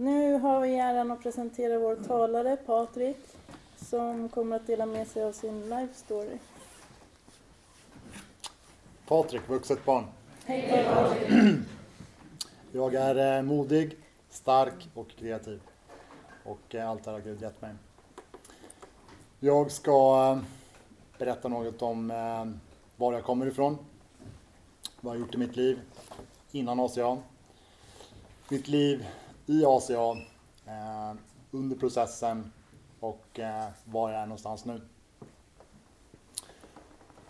Nu har vi äran att presentera vår talare Patrik som kommer att dela med sig av sin life story. Patrik, vuxet barn. Hej Patrik! Jag är eh, modig, stark och kreativ. Och eh, allt det har Gud gett mig. Jag ska eh, berätta något om var jag kommer ifrån. Vad jag har gjort i mitt liv innan ACA. Mitt liv i ACA eh, under processen och eh, var jag är någonstans nu.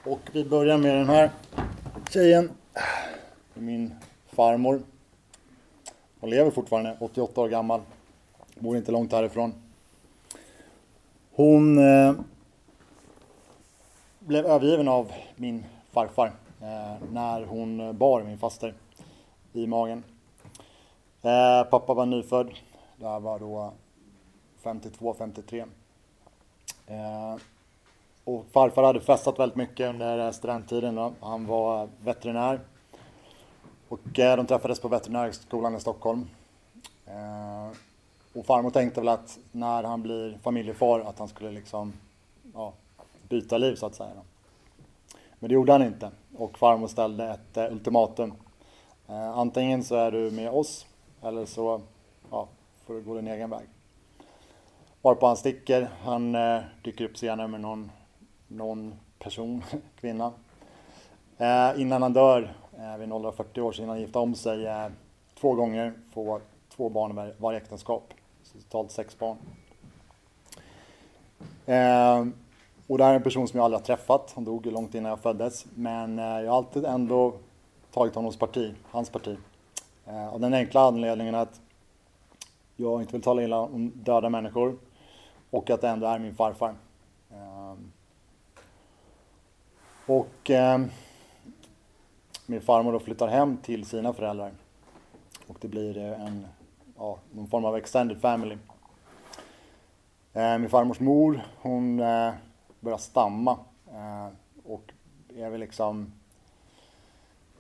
Och vi börjar med den här tjejen. Min farmor. Hon lever fortfarande, 88 år gammal. Bor inte långt härifrån. Hon eh, blev övergiven av min farfar eh, när hon bar min faster i magen. Eh, pappa var nyfödd. Det här var då 52, 53. Eh, och farfar hade festat väldigt mycket under studenttiden. Då. Han var veterinär. Och eh, de träffades på veterinärskolan i Stockholm. Eh, och farmor tänkte väl att när han blir familjefar att han skulle liksom ja, byta liv så att säga. Men det gjorde han inte. Och farmor ställde ett eh, ultimatum. Eh, antingen så är du med oss eller så ja, får du gå din egen väg. Varpå han sticker. Han eh, dyker upp senare med någon, någon person, kvinna. Eh, innan han dör eh, vid 40 år, så innan han gifte om sig eh, två gånger, får två barn i varje äktenskap. Så totalt sex barn. Eh, och det här är en person som jag aldrig har träffat. Han dog långt innan jag föddes. Men eh, jag har alltid ändå tagit honom parti, hans parti. Eh, av den enkla anledningen att jag inte vill tala illa om döda människor och att det ändå är min farfar. Eh, och eh, min farmor då flyttar hem till sina föräldrar. Och det blir en, ja, någon form av extended family. Min farmors mor, hon börjar stamma och är väl liksom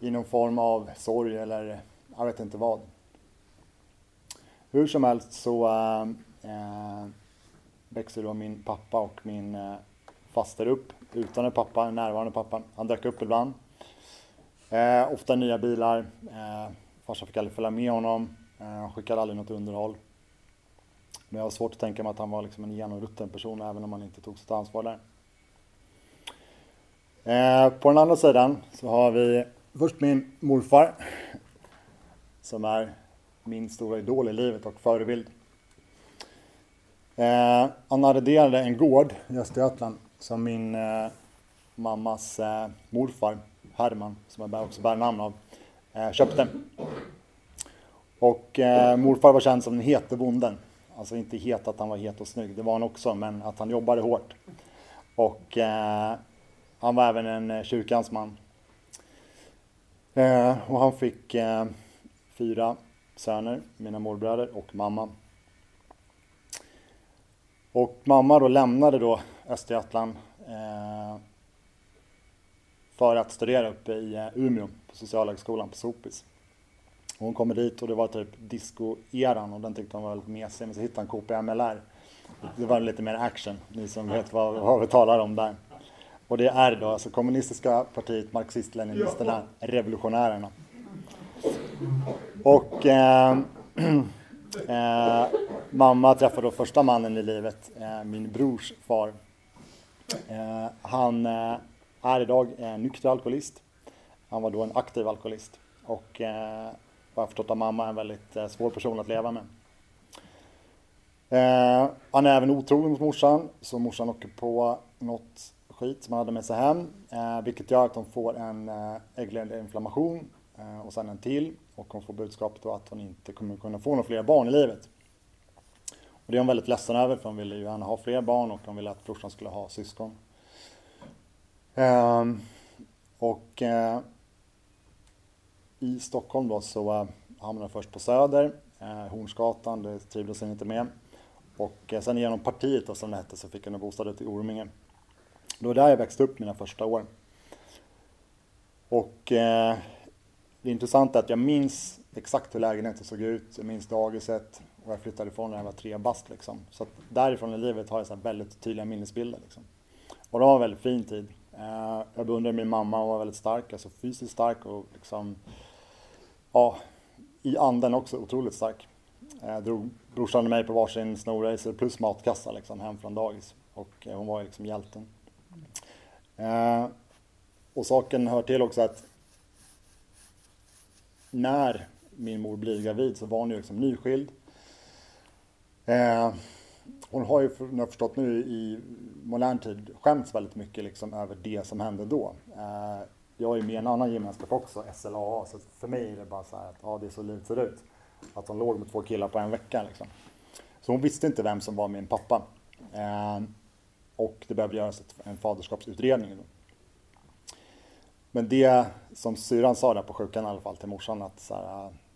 i någon form av sorg eller jag vet inte vad. Hur som helst så eh, eh, äh, växte då min pappa och min äh, faster upp utan en pappa, en närvarande pappa. Han dök upp ibland. Eh, ofta nya bilar. Eh, farsan fick aldrig följa med honom. Eh, han skickade aldrig något underhåll. Men jag har svårt att tänka mig att han var liksom en genomrutten person även om han inte tog sitt ansvar där. på den andra sidan så har vi först min morfar som är min stora idol i livet och förebild. Eh, han arrenderade en gård i Östergötland som min eh, mammas eh, morfar Herman, som jag också bär namn av, eh, köpte. Och eh, morfar var känd som den hete bonden. Alltså inte het att han var het och snygg, det var han också, men att han jobbade hårt. Och eh, han var även en eh, kyrkans man. Eh, och han fick eh, fyra söner, mina morbröder och mamma. Och mamma då lämnade då Östergötland eh, för att studera uppe i eh, Umeå på Socialhögskolan på Sopis. Hon kommer dit och det var typ disco-eran och den tyckte hon var väldigt mesig. Men så hittade hon KPMLR. Det var lite mer action, ni som vet vad, vad vi talar om där. Och det är då alltså kommunistiska partiet, marxist-leninisterna, revolutionärerna. Och eh, eh, mamma träffade då första mannen i livet, eh, min brors far. Eh, han eh, är idag en nykter alkoholist. Han var då en aktiv alkoholist. Och eh, vad jag förstått av mamma en väldigt eh, svår person att leva med. Eh, han är även otrogen mot morsan, så morsan åker på något skit som han hade med sig hem, eh, vilket gör att de får en eh, ägglederinflammation Eh, och sen en till och hon får budskapet att hon inte kommer kunna få några fler barn i livet. Och det är hon väldigt ledsen över för hon ville ju gärna ha fler barn och hon ville att brorsan skulle ha syskon. Ehm, och eh, i Stockholm då så eh, hamnade jag först på Söder, eh, Hornsgatan, det trivdes hon inte med. Och eh, sen genom partiet då, som det hette så fick hon en bostad ute i Orminge. Det var där jag växte upp mina första år. Och eh, det intressanta är att jag minns exakt hur lägenheten såg ut, jag minns dagiset och jag flyttade ifrån när jag var tre bast liksom. Så att därifrån i livet har jag så väldigt tydliga minnesbilder liksom. Och det var en väldigt fin tid. Eh, jag beundrade min mamma, hon var väldigt stark, alltså fysiskt stark och liksom, ja, i anden också otroligt stark. Jag drog brorsan och mig på varsin snowracer plus matkassa liksom hem från dagis och eh, hon var liksom hjälten. Och saken hör till också att när min mor blir gravid så var hon ju liksom nyskild. Eh, hon har ju, som jag förstått nu, i modern tid skämts väldigt mycket liksom över det som hände då. Eh, jag är med i en annan gemenskap också, SLAA, så för mig är det bara så här att ja, det är så livet ser ut. Att hon låg med två killar på en vecka liksom. Så hon visste inte vem som var min pappa. Eh, och det behövde göras en faderskapsutredning. Då. Men det som syran sa där på sjukan i alla fall till morsan att så här,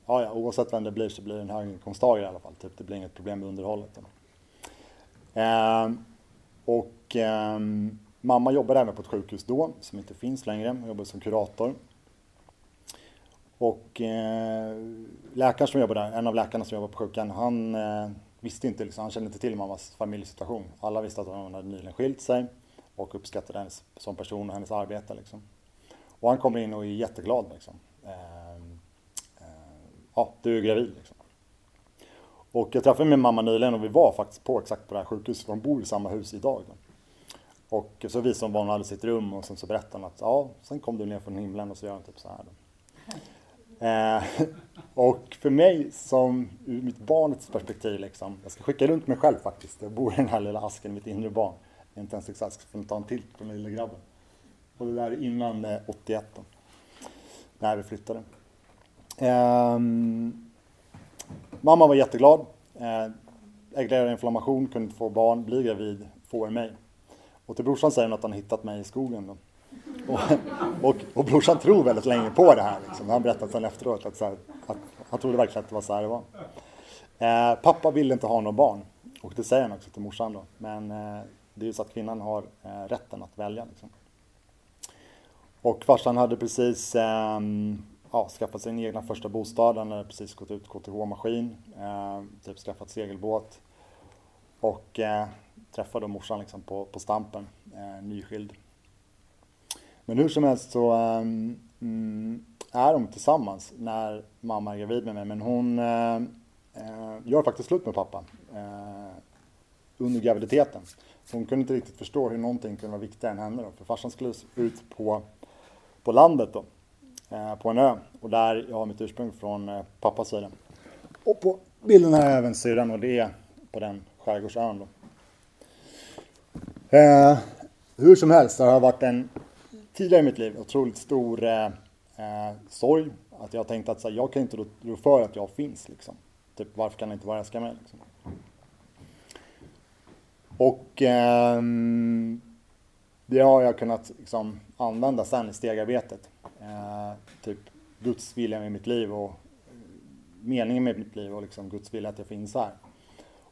ja, ja, oavsett vem det blir så blir det en höginkomsttagare i alla fall. Typ, det blir inget problem med underhållet. Eh, och eh, mamma jobbade även på ett sjukhus då, som inte finns längre. Hon jobbade som kurator. Och eh, läkaren som jobbade där, en av läkarna som jobbade på sjukan, han eh, visste inte, liksom, han kände inte till mammas familjesituation. Alla visste att hon hade nyligen skilt sig och uppskattade henne som person och hennes arbete. Liksom. Och han kommer in och är jätteglad. Liksom. Ehm, ehm, ja, du är gravid. Liksom. Och jag träffade min mamma nyligen och vi var faktiskt på exakt på det här sjukhuset, för de bor i samma hus idag. Då. Och så visade hon var hon hade sitt rum och sen så berättade hon att ja, sen kom du ner från himlen och så gör hon typ så här. Då. Eh, och för mig som ur mitt barnets perspektiv liksom, jag ska skicka runt mig själv faktiskt. Jag bor i den här lilla asken, mitt inre barn. Jag inte ens exakt, ska få ta en tilt på den lilla grabben. Och det där är innan 81 då, när vi flyttade. Eh, Mamma var jätteglad. Eh, inflammation, kunde inte få barn, bli gravid, får mig. Och till brorsan säger hon att han hittat mig i skogen. Då. Och, och, och brorsan tror väldigt länge på det här. Liksom. Han berättat sen efteråt att, så här, att han trodde verkligen att det var så här det var. Eh, pappa ville inte ha några barn. Och det säger han också till morsan då. Men eh, det är ju så att kvinnan har eh, rätten att välja. Liksom. Och farsan hade precis eh, ja, skaffat sin egna första bostad. Han hade precis gått ut KTH-maskin, eh, typ skaffat segelbåt. Och eh, träffade morsan liksom på, på Stampen, eh, nyskild. Men hur som helst så ehm, mm, är de tillsammans när mamma är gravid med mig. Men hon eh, eh gör faktiskt slut med pappa eh, under graviditeten. Så hon kunde inte riktigt förstå hur någonting kunde vara viktigare än henne. Då. För farsan skulle ut på, på landet då. Eh, på en ö och där jag har mitt ursprung från eh, pappas sida. Och på bilden här är även syrran och det är på den skärgårdsön då. Eh, hur som helst det har varit en tidigare i mitt liv otroligt stor eh, eh sorg. Att jag tänkte att så här, jag kan inte rå för att jag finns liksom. Typ varför kan jag inte vara älska mig liksom? Och eh, det har jag kunnat liksom, använda sen i stegarbetet. Eh, typ Guds vilja med mitt liv och meningen med mitt liv och liksom Guds vilja att jag finns här.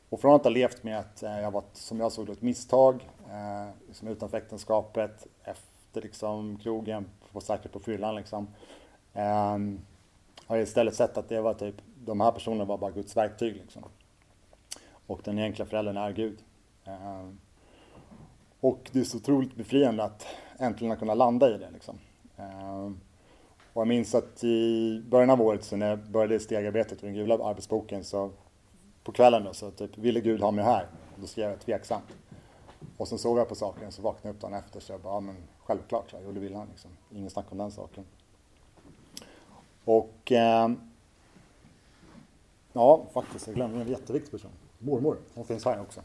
Och från att ha levt med att eh, jag var, som jag såg det, ett misstag, eh, liksom utanför äktenskapet, efter liksom krogen, på säkert på fyllan liksom. Eh, har jag istället sett att det var typ, de här personerna var bara Guds verktyg liksom. Och den egentliga föräldern är Gud. Eh, och det är så otroligt befriande att äntligen kunna landa i det liksom. Ehm, och jag minns att i början av året så när jag började stegarbetet med den gula arbetsboken så på kvällen då så typ, ville Gud ha mig här? Då skrev jag tveksamt. Och sen såg jag på saken och så vaknade jag upp dagen efter så jag bara, ja men självklart, så här, jo det vill han liksom. Ingen snack om den saken. Och eh, ja, faktiskt, jag glömde en jätteviktig person. Mormor, hon finns här också.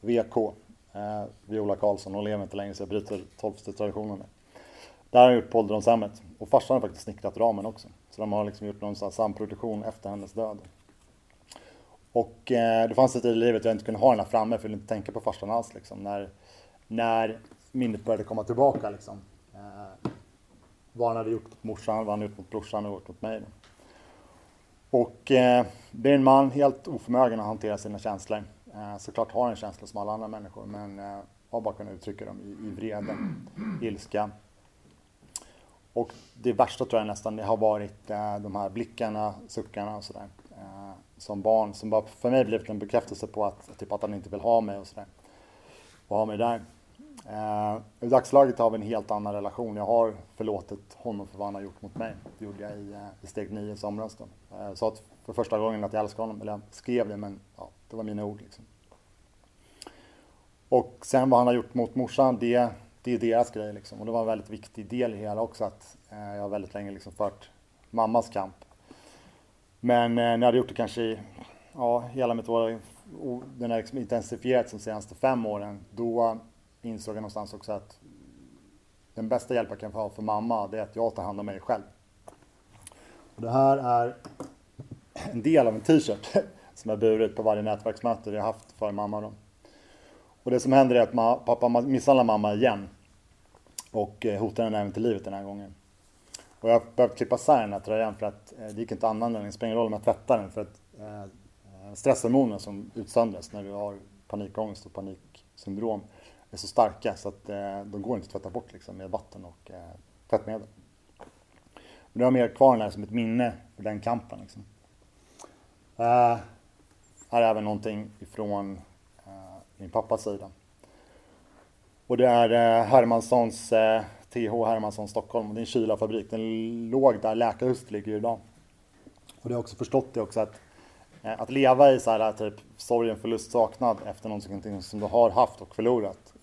VK, eh, Viola Karlsson, hon lever inte längre så jag bryter tolfte traditionen. Det här har jag gjort på ålderdomshemmet. Och farsan har faktiskt snickrat ramen också. Så de har liksom gjort någon sån samproduktion efter hennes död. Och eh, det fanns ett tid i livet jag inte kunde ha den här framme för jag ville inte tänka på farsan alls. Liksom, när, när minnet började komma tillbaka. Liksom. Eh, vad han hade gjort mot morsan, vad han hade gjort mot brorsan och gjort mot mig. Och eh, det är en man helt oförmögen att hantera sina känslor. Eh, såklart har en känsla som alla andra människor men eh, har bara kunnat uttrycka dem i, i vrede, ilska, Och det värsta tror jag nästan det har varit eh, de här blickarna, suckarna och sådär. Som barn som bara för mig blivit en bekräftelse på att, typ att han inte vill ha mig och sådär. Och ha mig där. I dagsläget har vi en helt annan relation. Jag har förlåtit honom för vad han har gjort mot mig. Det gjorde jag i, i steg 9 i somras. Då. Jag sa för första gången att jag älskar honom, eller jag skrev det men ja, det var mina ord. Liksom. Och sen vad han har gjort mot morsan, det, det är deras grej. Liksom. Och det var en väldigt viktig del i hela också att eh, jag har väldigt länge liksom fört mammas kamp. Men eh, när jag hade gjort det kanske i ja, hela mitt år, den har liksom intensifierats de senaste fem åren, då insåg jag någonstans också att den bästa hjälp jag kan få för mamma, det är att jag tar hand om mig själv. Och det här är en del av en t-shirt som jag burit på varje nätverksmöte vi har haft för mamma. Då. Och det som händer är att pappa misshandlar mamma igen och eh, hotar henne även till livet den här gången. Och jag har behövt klippa isär den här tröjan för att eh, det gick inte att använda den, det spelar ingen roll om jag tvättar den för att eh, eh stresshormoner som utsöndras när du har panikångest och paniksyndrom är så starka så att eh, de går inte att tvätta bort liksom, med vatten och tvättmedel. Men nu har jag mer kvar den här som ett minne för den kampen. Liksom. Eh, är även någonting ifrån uh, min pappas sida. Och det är uh, Hermanssons, eh, uh, TH Hermansson Stockholm. Det är en kylarfabrik. Den låg där läkarhuset ligger idag. Och det har också förstått det också att att leva i så här typ sorgen, förlust, saknad efter någonting som du har haft och förlorat.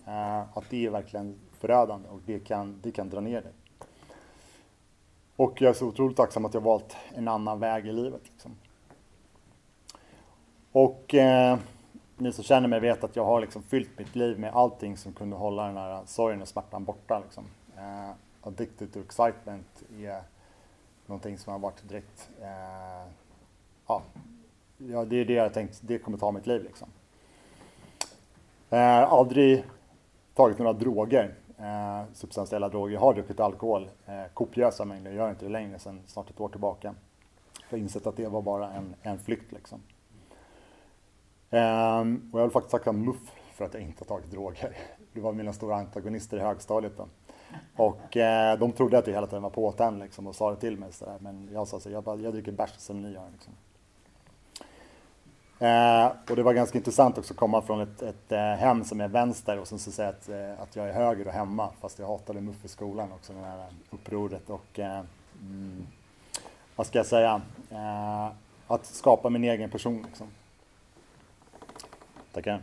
Att det är verkligen förödande och det kan, det kan dra ner dig. Och jag är så otroligt tacksam att jag valt en annan väg i livet. Liksom. Och eh, ni som känner mig vet att jag har liksom fyllt mitt liv med allting som kunde hålla den här sorgen och smärtan borta. Liksom. Eh, addicted to excitement är någonting som har varit direkt... Eh, ja, ja, det är det jag tänkt, det kommer ta mitt liv liksom. Eh, aldrig tagit några droger, eh, substantiella droger. Jag har druckit alkohol, eh, kopiösa mängder, jag gör inte det längre sedan snart ett år tillbaka. Jag har insett att det var bara en, en flykt liksom. Um, och jag vill faktiskt tacka MUF för att jag inte har tagit droger. Det var mina stora antagonister i högstadiet. Då. Och eh, de trodde att jag hela tiden var påtänd liksom, och sa det till mig. Sådär. Men jag sa så jag, bara, jag dricker bärs som ni gör. Liksom. Eh, och det var ganska intressant också att komma från ett, ett eh, hem som är vänster och sen så säga att, eh, att jag är höger och hemma. Fast jag hatade MUF i skolan också, det här eh, upproret. Och, eh, mm, vad ska jag säga? Eh, att skapa min egen person. Liksom. Tackar.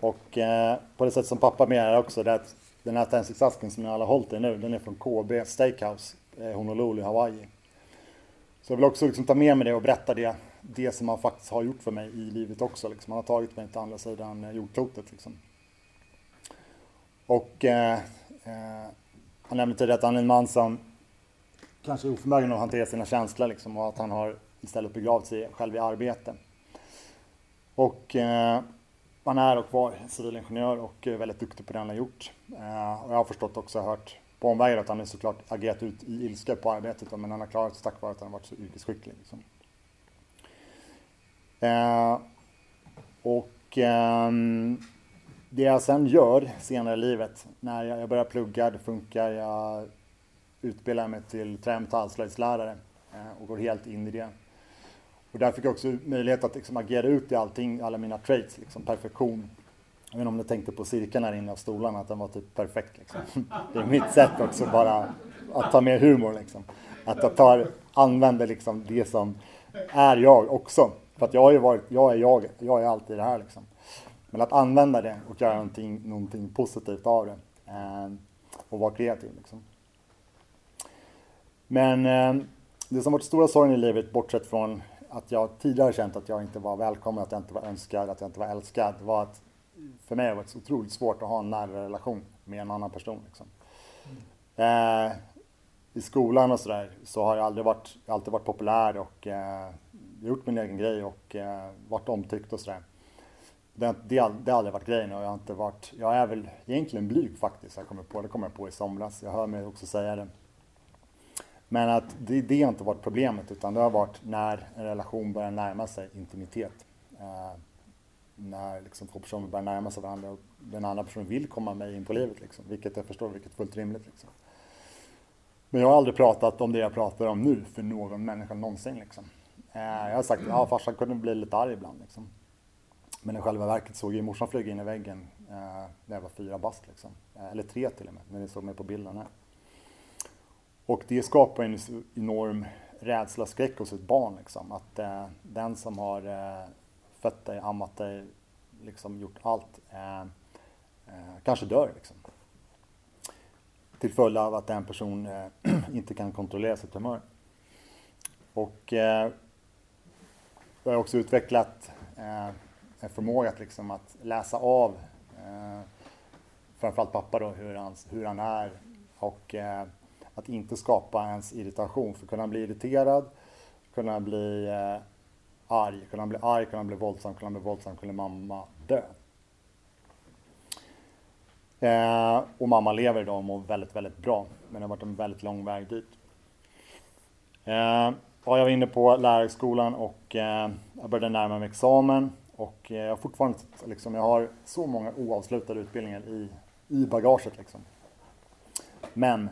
Och eh, på det sätt som pappa menar också, det är att den här tändsticksasken som ni alla hållit i nu, den är från KB Steakhouse, eh, Honolulu, Hawaii. Så jag vill också liksom ta med mig det och berätta det, det som han faktiskt har gjort för mig i livet också. Liksom. Han har tagit mig till andra sidan eh, jordklotet. Liksom. Och eh, eh, han nämnde tidigare att han är en man som kanske är oförmögen att hantera sina känslor liksom, och att han har istället begravt sig själv i arbete. Och eh, man är och var civilingenjör och är väldigt duktig på det han har gjort. Eh, och jag har förstått också hört på omvägar att han är såklart agerat ut i ilska på arbetet men han har klarat sig tack vare att han har varit så yrkesskicklig. Liksom. Eh, och eh, det jag sen gör senare i livet, när jag, jag börjar plugga, det funkar, jag utbildar mig till trämetallslöjdslärare eh, och går helt in i det. Och där fick jag också möjlighet att liksom agera ut i allting, alla mina traits, liksom perfektion. Jag vet inte om ni tänkte på cirkeln här inne av stolarna, att den var typ perfekt. Liksom. Det är mitt sätt också bara att ta med humor. Liksom. Att jag tar, använder liksom det som är jag också. För att jag har ju varit, jag är jag, jag är alltid det här liksom. Men att använda det och göra någonting, någonting positivt av det. Eh, och vara kreativ liksom. Men eh, det som varit stora sorgen i livet, bortsett från att jag tidigare känt att jag inte var välkommen, att jag inte var önskad, att jag inte var älskad, var att för mig var det otroligt svårt att ha en nära relation med en annan person. Liksom. Mm. Eh, I skolan och sådär så har jag aldrig varit, alltid varit populär och eh, gjort min egen grej och eh, varit omtyckt och sådär. Det, det, det har aldrig varit grejen och jag har inte varit, jag är väl egentligen blyg faktiskt, jag kommer på, det kommer jag på i somras, jag hör mig också säga det. Men att det, det har inte varit problemet utan det har varit när en relation börjar närma sig intimitet. Eh, när liksom två personer börjar närma sig varandra och den andra personen vill komma med in på livet. Liksom, vilket jag förstår, vilket är fullt rimligt. Liksom. Men jag har aldrig pratat om det jag pratar om nu för någon människa någonsin. Liksom. Eh, jag har sagt att ja, farsan kunde bli lite arg ibland. Liksom. Men i själva verket såg jag morsan flyga in i väggen eh, när jag var fyra bast. Liksom. Eh, eller tre till och med, när ni såg mig på bilden här. Och det skapar en enorm rädsla och skräck hos ett barn. Liksom. Att eh, den som har eh, fött dig, ammat dig, liksom gjort allt, eh, eh kanske dör. Liksom. Till följd av att en person eh, inte kan kontrollera sitt humör. Och eh, jag har också utvecklat eh, en förmåga att, liksom, att läsa av eh, framförallt pappa då, hur han, hur han är och eh, att inte skapa ens irritation. För kunna bli irriterad, kunna bli eh, arg, kunna bli arg, kunna bli våldsam, kunna bli våldsam, kunna mamma dö. Eh, och mamma lever idag och mår väldigt, väldigt bra. Men det har varit en väldigt lång väg dit. Eh, ja, jag var inne på lärarhögskolan och eh, jag började närma mig examen. Och eh, jag har fortfarande liksom, jag har så många oavslutade utbildningar i, i bagaget. Liksom. Men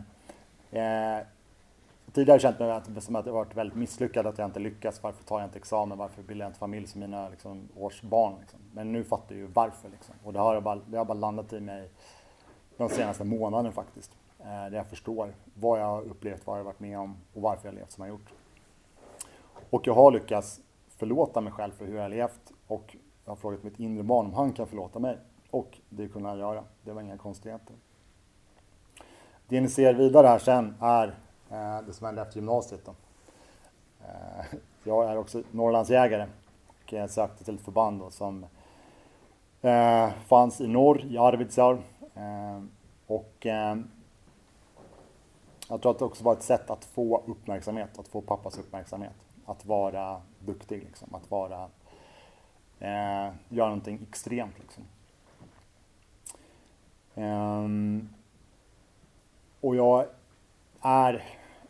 Eh, tidigare känt mig att, som att det varit väldigt misslyckad, att jag inte lyckats. Varför tar jag inte examen? Varför bildar jag inte familj som mina liksom, årsbarn? Liksom. Men nu fattar jag ju varför. Liksom. Och det har, bara, det har bara landat i mig de senaste månaderna faktiskt. Eh, där jag förstår vad jag har upplevt, vad jag har varit med om och varför jag har levt som jag har gjort. Och jag har lyckats förlåta mig själv för hur jag har levt och jag har frågat mitt inre barn om han kan förlåta mig. Och det kunde han göra. Det var inga konstigheter. Det ni ser vidare här sen är eh, det som hände efter gymnasiet. Då. Eh, jag är också Norrlandsjägare och jag sökte till ett förband då, som eh, fanns i norr, i Arvidsjaur. Eh, och eh, jag tror att det också var ett sätt att få uppmärksamhet, att få pappas uppmärksamhet. Att vara duktig, liksom, att vara, eh, göra någonting extremt. Liksom. Um, och jag är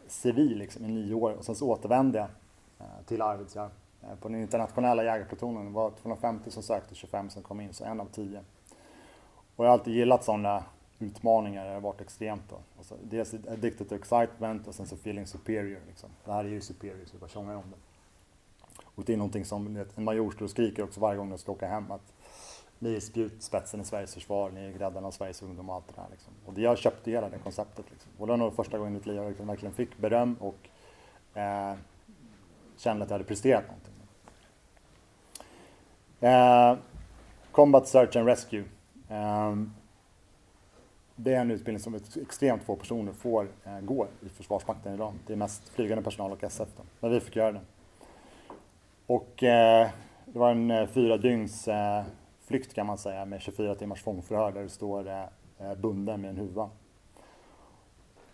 civil liksom, i nio år och sen så återvände jag eh, till Arvidsjaur. Eh, på den internationella jägarplutonen det var 250 som sökte, 25 som kom in, så en av tio. Och jag har alltid gillat sådana utmaningar, det har varit extremt. Då. Och så, dels addicted to excitement och sen så feeling superior. Liksom. Det här är ju superior, så jag bara tjongar om det. Och det är någonting som en major står och skriker också varje gång de ska åka hem. Att ni är spjutspetsen i Sveriges försvar, ni är gräddarna av Sveriges ungdom och allt det där. Liksom. Och det jag köpte hela det konceptet. Liksom. Och det var nog första gången i mitt liv jag liksom verkligen fick beröm och eh, kände att jag hade presterat någonting. Eh, Combat Search and Rescue. Eh, det är en utbildning som extremt få personer får eh, gå i Försvarsmakten idag. Det är mest flygande personal och SF. Då. Men vi fick göra det. Och eh, det var en eh, fyra dygns eh, flykt kan man säga med 24 timmars fångförhör där du står eh, bunden med en huva.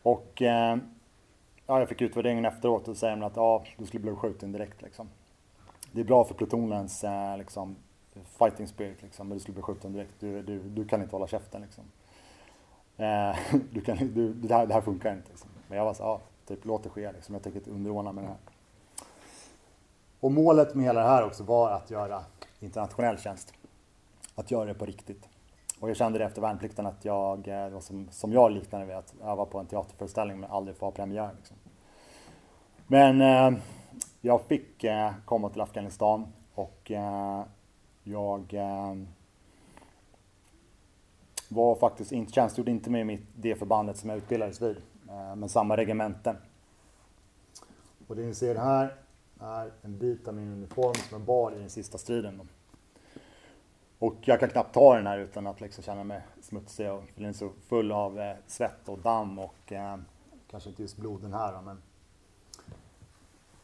Och eh, ja, jag fick utvärderingen efteråt och säger att ja, du skulle bli skjuten direkt. Liksom. Det är bra för plutonens eh, liksom, fighting spirit, liksom, men du skulle bli skjuten direkt. Du, du, du kan inte hålla käften. Liksom. Du kan, du, det, här, det här funkar inte. Liksom. Men jag var så ja, typ låt det ske. Liksom. Jag tänker inte underordna mig det här. Och målet med hela det här också var att göra internationell tjänst att göra det på riktigt. Och jag kände det efter värnplikten att jag, eh, som, som jag liknade vid att öva på en teaterföreställning men aldrig få ha premiär. Liksom. Men eh, jag fick eh, komma till Afghanistan och eh, jag eh, var faktiskt inte, tjänstgjorde inte med mitt, det förbandet som jag utbildades vid, eh, men samma regemente. Och det ni ser här är en bit av min uniform som jag bar i den sista striden. Och jag kan knappt ta den här utan att liksom känna mig smutsig och så full av eh, svett och damm och eh, kanske inte just blod den här men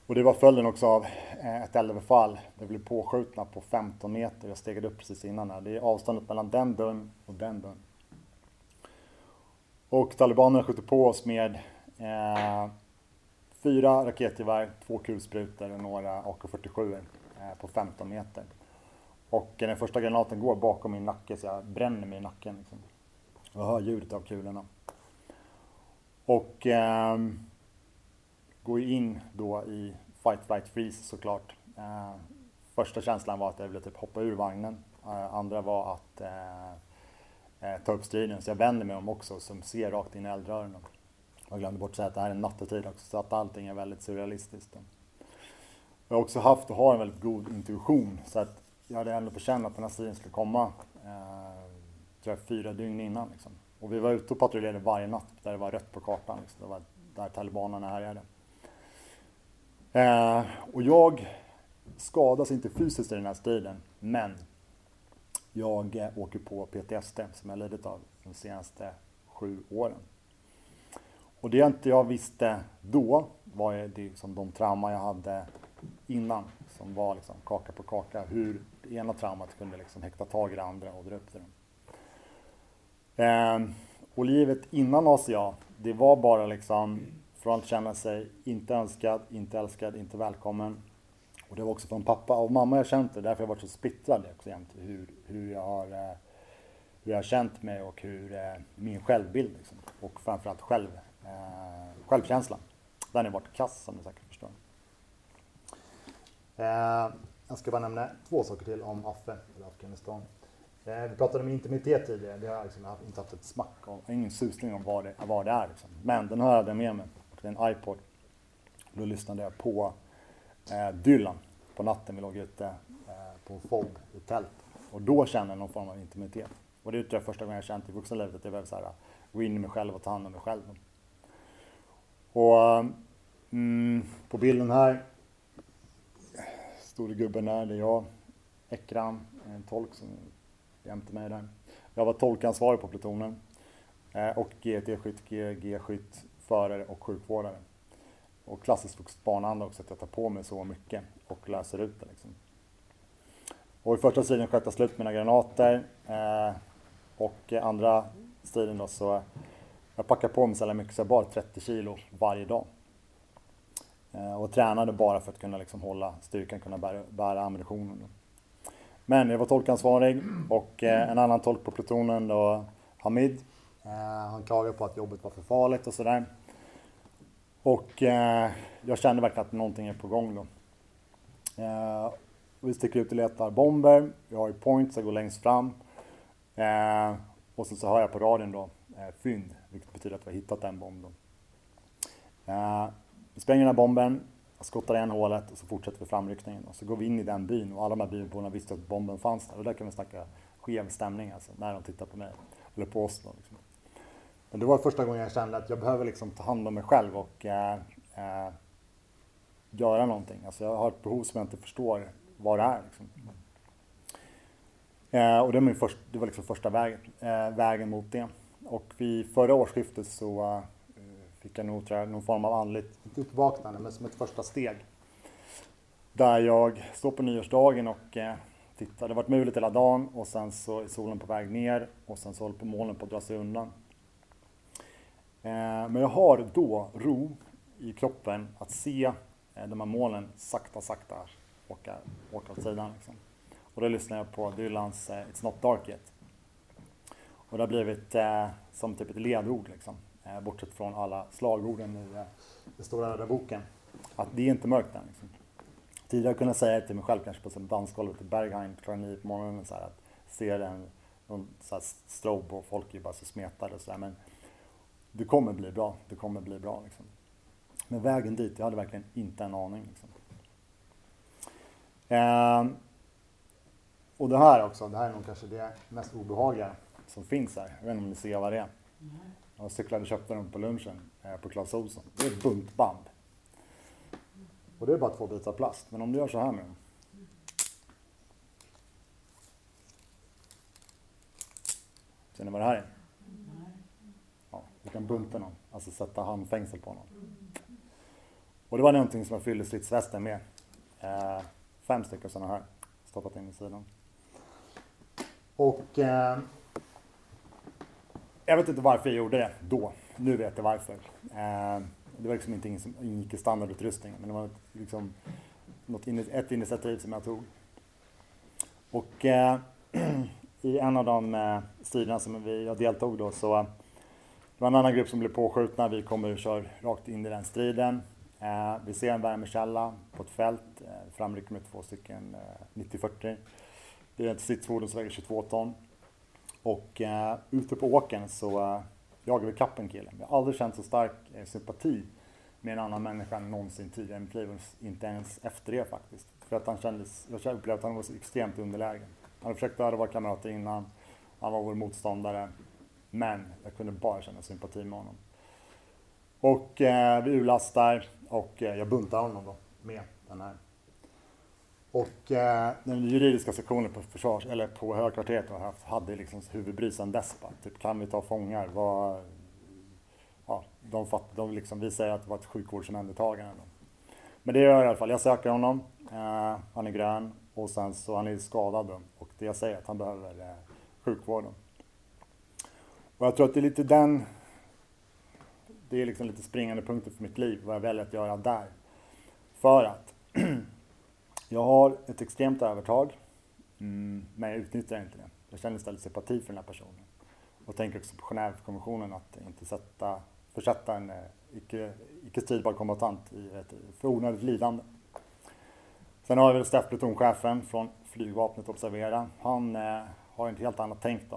och det var följden också av eh, ett eldöverfall. Det blev påskjutna på 15 meter. Jag stegade upp precis innan här. Det är avståndet mellan den dörren och den dörren. Och talibanerna skjuter på oss med eh, fyra raketgevär, två kulsprutor och några AK47 eh, på 15 meter. Och den första granaten går bakom min nacke så jag bränner mig i nacken. Liksom. Jag hör ljudet av kulorna. Och eh, går in då i fight, flight, freeze såklart. Eh, första känslan var att jag ville typ hoppa ur vagnen. Eh, andra var att eh, eh ta upp striden. Så jag vänder mig om också som ser rakt in i eldrören. Jag glömde bort att säga att det här är nattetid också, så att allting är väldigt surrealistiskt. Jag har också haft och har en väldigt god intuition, så att jag hade ändå på känn att den här striden skulle komma eh, tror jag, fyra dygn innan. Liksom. Och vi var ute och patrullerade varje natt där det var rött på kartan. Liksom. Det var där talibanerna härjade. Eh, och jag skadas inte fysiskt i den här striden, men jag eh, åker på PTSD som jag lidit av de senaste sju åren. Och det jag inte jag visste då var det som de trauma jag hade innan som var liksom kaka på kaka. Hur det ena traumat kunde liksom häkta tag i det andra och dra upp det. Eh, och livet innan ACA, det var bara liksom från att känna sig inte önskad, inte älskad, inte välkommen. Och det var också från pappa och mamma jag känt det, därför har jag varit så splittrad också jämt. Hur, hur, jag har, eh, hur jag har känt mig och hur eh, min självbild liksom. Och framförallt själv, eh, självkänslan. Den har varit kass som ni säkert Eh, jag ska bara nämna två saker till om Affe, eller Afghanistan. Eh, vi pratade om intimitet tidigare, det har jag liksom inte haft ett smack om, jag har ingen susning om vad det, vad det är. Liksom. Men den här hade jag med mig, det är en iPod. Då lyssnade jag på eh, Dylan på natten, vi låg ute eh, på FOB i tält. Och då kände jag någon form av intimitet. Och det tror jag typ första gången jag känt i vuxenlivet, att jag behöver så här, gå in i mig själv och ta hand om mig själv. Och mm, på bilden här store gubben där, det är jag, Ekram, en tolk som jämte mig där. Jag var tolkansvarig på plutonen eh, och GT-skytt, GG-skytt, förare och sjukvårdare. Och klassiskt vuxet barnanda också, att jag tar på mig så mycket och löser ut det. Liksom. Och i första striden sköt jag slut mina granater eh, och andra striden då så jag packade på mig så mycket så jag bar 30 kilo varje dag. Eh, och tränade bara för att kunna liksom hålla styrkan, kunna bära, bära ammunitionen. Men jag var tolkansvarig och eh, en annan tolk på plutonen då, Hamid, eh, han klagade på att jobbet var för farligt och sådär. Och jag kände verkligen att någonting är på gång då. Vi sticker ut och letar bomber, vi har ju points, jag går längst fram. Och sen så hör jag på radion då, fynd, vilket betyder att vi har hittat en bomb då. Vi spränger den här bomben, skottar igen hålet och så fortsätter vi framryckningen. Och så går vi in i den byn och alla de här byborna visste att bomben fanns där. Och där kan vi snacka skev stämning alltså, när de tittar på mig. Eller på oss då. Liksom. Men det var första gången jag kände att jag behöver liksom ta hand om mig själv och eh, eh, göra någonting. Alltså jag har ett behov som jag inte förstår vad det är. Liksom. Eh, och det var, min först, det var liksom första vägen, eh, vägen mot det. Och vid förra årsskiftet så fick jag nog jag, någon form av andligt, uppvaknande, men som ett första steg. Där jag står på nyårsdagen och eh, tittar. Det har varit mulet hela dagen och sen så är solen på väg ner och sen så håller på molnen på att dra sig undan. Eh, men jag har då ro i kroppen att se eh, de här molnen sakta, sakta åka, åka åt sidan. Liksom. Och då lyssnar jag på Dylans eh, It's Not Dark Yet. Och det har blivit eh, som typ ett ledord liksom. Eh, bortsett från alla slagorden i eh, den stora röda boken. Att det är inte mörkt än. Liksom. Tidigare kunde jag säga till mig själv kanske på dansgolvet i Berghain klockan nio på morgonen så här, att ser en någon så här strobe och folk är bara så smetade och så här, men det kommer bli bra, det kommer bli bra liksom. Men vägen dit, jag hade verkligen inte en aning liksom. Ehm, och det här också, det här är nog kanske det mest obehagliga som finns här. Jag vet inte om ni ser vad det är. Jag cyklade och köpte dem på lunchen eh, på Clas Ohlson. Det är ett buntband. Och det är bara två bitar plast. Men om du gör så här med dem. Ser ni vad det här är? Ja, du kan bunta någon, alltså sätta handfängsel på någon. Och det var någonting som jag fyllde stridsvästen med. Eh, fem stycken sådana här, stoppat in i sidan. Och eh, jag vet inte varför jag gjorde det då. Nu vet jag varför. Eh, det var liksom ingenting som ingick i standardutrustningen, men det var liksom något, ett initiativ som jag tog. Och eh, i en av de eh, striderna som vi, jag deltog då så det var en annan grupp som blev påskjutna. Vi kommer och kör rakt in i den striden. Eh, vi ser en värmekälla på ett fält, eh, framrycker med två stycken eh, 90-40. Det är ett stridsfordon som väger 22 ton. Och eh, ute på åken så, eh, jag vi kappen en kille. Jag har aldrig känt så stark eh, sympati med en annan människa än någonsin tidigare i mitt liv. Inte ens efter det faktiskt. För att han kändes, jag upplevde att han var så extremt underlägen. Han hade försökt döda våra kamrater innan. Han var vår motståndare. Men jag kunde bara känna sympati med honom. Och eh, vi urlastar och eh, jag buntar honom då med den här. Och eh, den juridiska sektionen på, försvars, eller på högkvarteret hade liksom huvudbry sedan dess. Typ, kan vi ta fångar? Vad, ja, de, fatt, de liksom, vi säger att det var ett sjukvårdsomhändertagande. Men det gör jag i alla fall. Jag söker honom. Eh, han är grön och sen så han är skadad då. och det jag säger att han behöver eh, sjukvården. Och jag tror att det är lite den, det är liksom lite springande punkten för mitt liv, vad jag väljer att göra där. För att jag har ett extremt övertag, mm, men jag utnyttjar inte det. Jag känner istället sympati för den här personen. Och tänker också på Genèvekonventionen att inte sätta, försätta en eh, icke, icke stridbar kombatant i ett för onödigt lidande. Sen har vi staffplutonchefen från flygvapnet, observera. Han eh, har ett helt annat tänk då.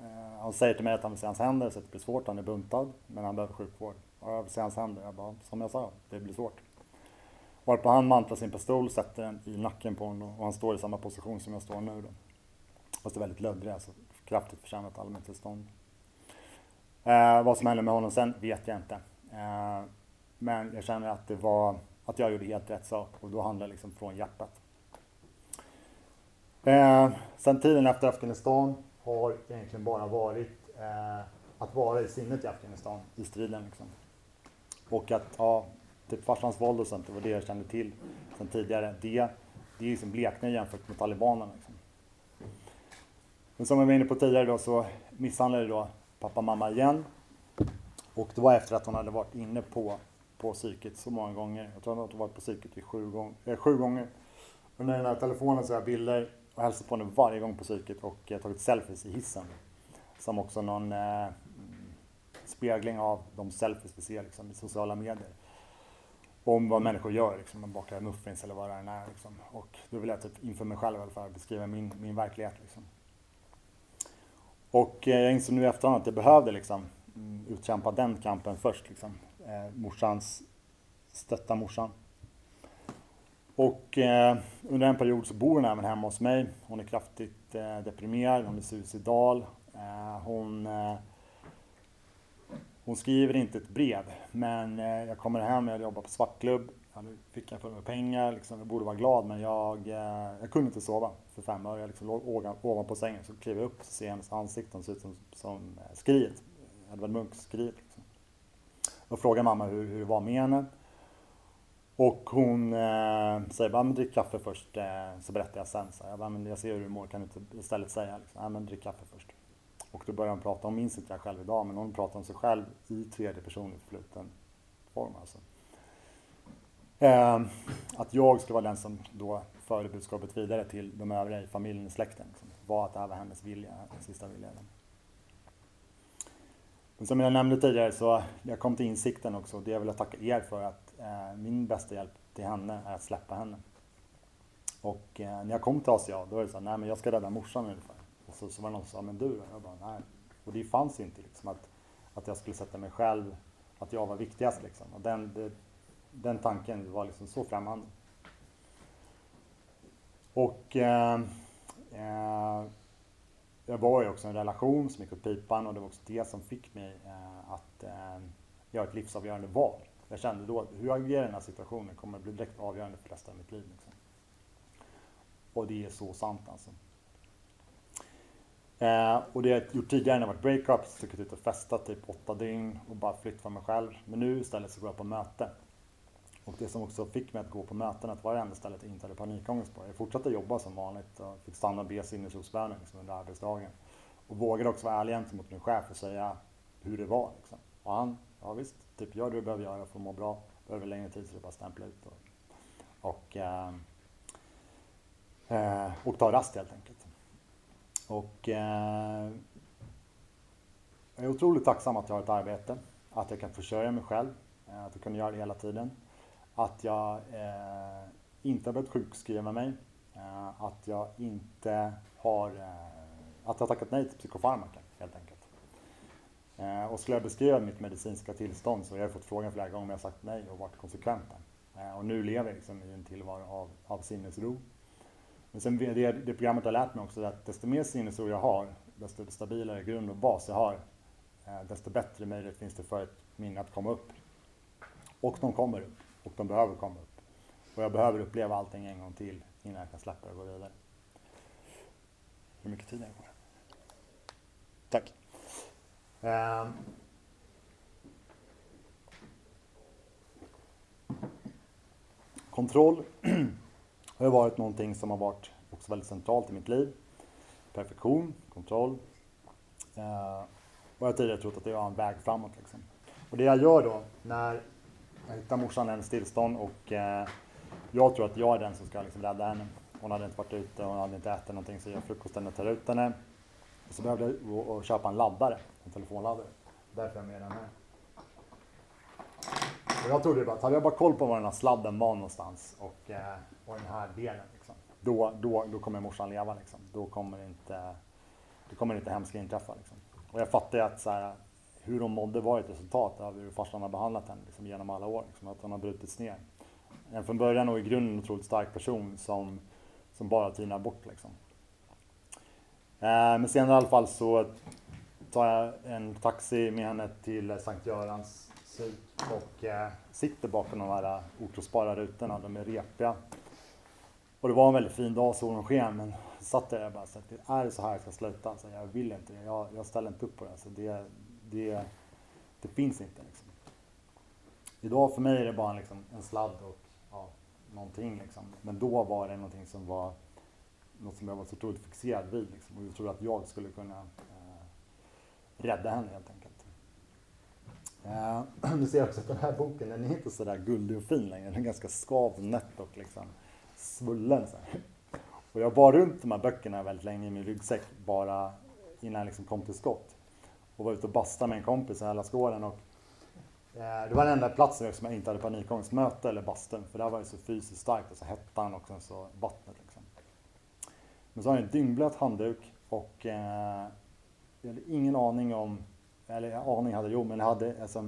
Eh, han säger till mig att han vill se hans händer så det blir svårt, han är buntad, men han behöver sjukvård. Och jag vill se hans händer, jag bara, som jag sa, det blir svårt. Varpå han mantlar sin pistol, sätter den i nacken på honom och han står i samma position som jag står nu då. Fast det är väldigt löddrig, alltså kraftigt försämrat allmäntillstånd. Eh, vad som hände med honom sen vet jag inte. Eh, men jag känner att det var att jag gjorde helt rätt sak och då handlar det liksom från hjärtat. Eh, sen tiden efter Afghanistan har egentligen bara varit eh, att vara i sinnet i Afghanistan, i striden. Liksom. Och att, ja, typ farsans våld och sånt, det var det jag kände till sen tidigare. Det, det är liksom bleknar jämfört med talibanerna. Liksom. Men som jag var inne på tidigare då så misshandlade då pappa mamma igen. Och det var efter att hon hade varit inne på, på psyket så många gånger. Jag tror att hon varit på psyket i sju, gång, eh, sju gånger. Och när den här telefonen så har jag bilder och hälsat på henne varje gång på psyket och eh, tagit selfies i hissen. Som också någon eh, mm, spegling av de selfies vi ser liksom, i sociala medier. Om vad människor gör, liksom, man bakar muffins eller vad det än är. Liksom. Och då vill jag typ inför mig själv i alla fall beskriva min, min verklighet. Liksom. Och eh, jag insåg nu i efterhand att jag behövde liksom, mm, utkämpa den kampen först. Liksom. Eh, morsans, stötta morsan. Och eh, under en period så bor hon även hemma hos mig. Hon är kraftigt eh, deprimerad, hon är suicidal. Eh, hon, eh, hon skriver inte ett brev, men eh, jag kommer hem, jag jobbar på svartklubb. Jag fick jag för med pengar, liksom, jag borde vara glad men jag, eh, jag kunde inte sova för fem öre. Jag liksom låg ovanpå sängen, så klev jag upp och ser hennes ansikte, hon ser ut som, som eh, skriet. Edvard Munchs skriet. Liksom. Och frågar mamma hur, hur det var med henne. Och hon eh, säger bara, men drick kaffe först, eh, så berättar jag sen. Så jag, bara, men jag ser hur du mår, kan du inte istället säga? Liksom, men drick kaffe först. Och då börjar hon prata, hon minns inte det själv idag, men hon pratar om sig själv i tredje person i förfluten form. Alltså. Eh, att jag skulle vara den som då förde budskapet vidare till de övriga i familjen och släkten. Liksom, var att det här var hennes vilja, sista vilja. Men som jag nämnde tidigare så jag kom till insikten också, det jag vill tacka er för att eh, min bästa hjälp till henne är att släppa henne. Och eh, när jag kom till ACA då var det så här, nej men jag ska rädda morsan ungefär. Och så, så var det någon som sa, men du då? Jag bara, nej. Och det fanns inte liksom att, att jag skulle sätta mig själv, att jag var viktigast liksom. Och den, det, den tanken var liksom så främmande. Och eh, eh, jag var ju också i en relation som gick åt pipan och det var också det som fick mig eh, att eh, göra ett livsavgörande val. Jag kände då att hur jag agerar i den här situationen kommer att bli direkt avgörande för resten av mitt liv. Liksom. Och det är så sant alltså. Eh, och det jag gjort tidigare när jag varit breakups, stuckit ut och festat typ åtta dygn och bara flytt för mig själv. Men nu istället så går jag på möte. Och det som också fick mig att gå på möten, att vara det enda stället jag inte hade panikångest på. Jag fortsatte jobba som vanligt och fick stanna och be sinnesrosbönen liksom under arbetsdagen. Och vågade också vara ärlig gentemot min chef och säga hur det var. Liksom. Och han, ja visst, typ gör det du behöver göra för att må bra. Behöver längre tid så det bara stämpla ut. Och, och, eh, eh, och ta rast helt enkelt. Och eh, jag är otroligt tacksam att jag har ett arbete, att jag kan försörja mig själv, eh, att jag kan göra det hela tiden. Att jag eh, inte har börjat sjukskriva mig, eh, att jag inte har, eh, att jag har tackat nej till psykofarmaka helt enkelt. Eh, och skulle jag beskriva mitt medicinska tillstånd så har jag fått frågan flera gånger om jag sagt nej och varit konsekvent. Eh, och nu lever jag liksom i en tillvaro av, av sinnesro. Men sen det, det programmet har lärt mig också att desto mer sinnesro jag har, desto stabilare grund och bas jag har, eh, desto bättre möjlighet finns det för ett minne att komma upp. Och de kommer upp. Och de behöver komma upp. Och jag behöver uppleva allting en gång till innan jag kan släppa och gå vidare. Hur mycket tid är det kvar? Tack. Um. Kontroll har varit någonting som har varit också väldigt centralt i mitt liv. Perfektion, kontroll. Eh, och jag har tidigare trott att det var en väg framåt. Liksom. Och det jag gör då när jag hittar morsan i hennes tillstånd och eh, jag tror att jag är den som ska liksom rädda henne. Hon hade inte varit ute, hon hade inte ätit någonting så jag gör frukosten och tar ut henne. Och så behövde jag gå och köpa en laddare, en telefonladdare. Därför är jag med den här. Och jag trodde bara att hade jag bara koll på var den här sladden var någonstans och, eh, och den här delen, liksom, då, då, då kommer morsan leva. Liksom. Då kommer inte, då kommer inte hemska inträffa. Liksom. Och jag fattar ju att så här, hur hon mådde var ett resultat av hur farsan har behandlat henne liksom, genom alla år. Liksom, att hon har brutits ner. En från början och i grunden otroligt stark person som, som bara tinar bort. Liksom. Eh, men senare i alla fall så tar jag en taxi med henne till Sankt Görans syd och eh, sitter bakom de här ortospara rutorna. De är repiga. Och det var en väldigt fin dag, solen sken, men satt där och bara så att är det så här jag ska sluta? Alltså, jag vill inte det. Jag, jag ställer inte upp på det. Alltså, det, det, det finns inte. Liksom. Idag för mig är det bara liksom en sladd och ja, någonting. Liksom. Men då var det någonting som var något som jag var så otroligt fixerad vid. Liksom. Och jag trodde att jag skulle kunna eh, rädda henne helt enkelt. Du ser också att den här boken den är inte så där guldig och fin längre. Den är ganska skavnött och liksom svullen. Så här. Och jag bar runt de här böckerna väldigt länge i min ryggsäck bara innan jag liksom kom till skott. Och var ute och bastade med en kompis i Hällaskåren. Och, eh, det var den enda platsen som jag inte hade panikångestmöte eller bastun. För där var det så fysiskt starkt, alltså hettan och sen så vattnet. Liksom. Men så har jag en dyngblöt handduk och eh, jag hade ingen aning om, eller aning hade jo men jag hade, alltså,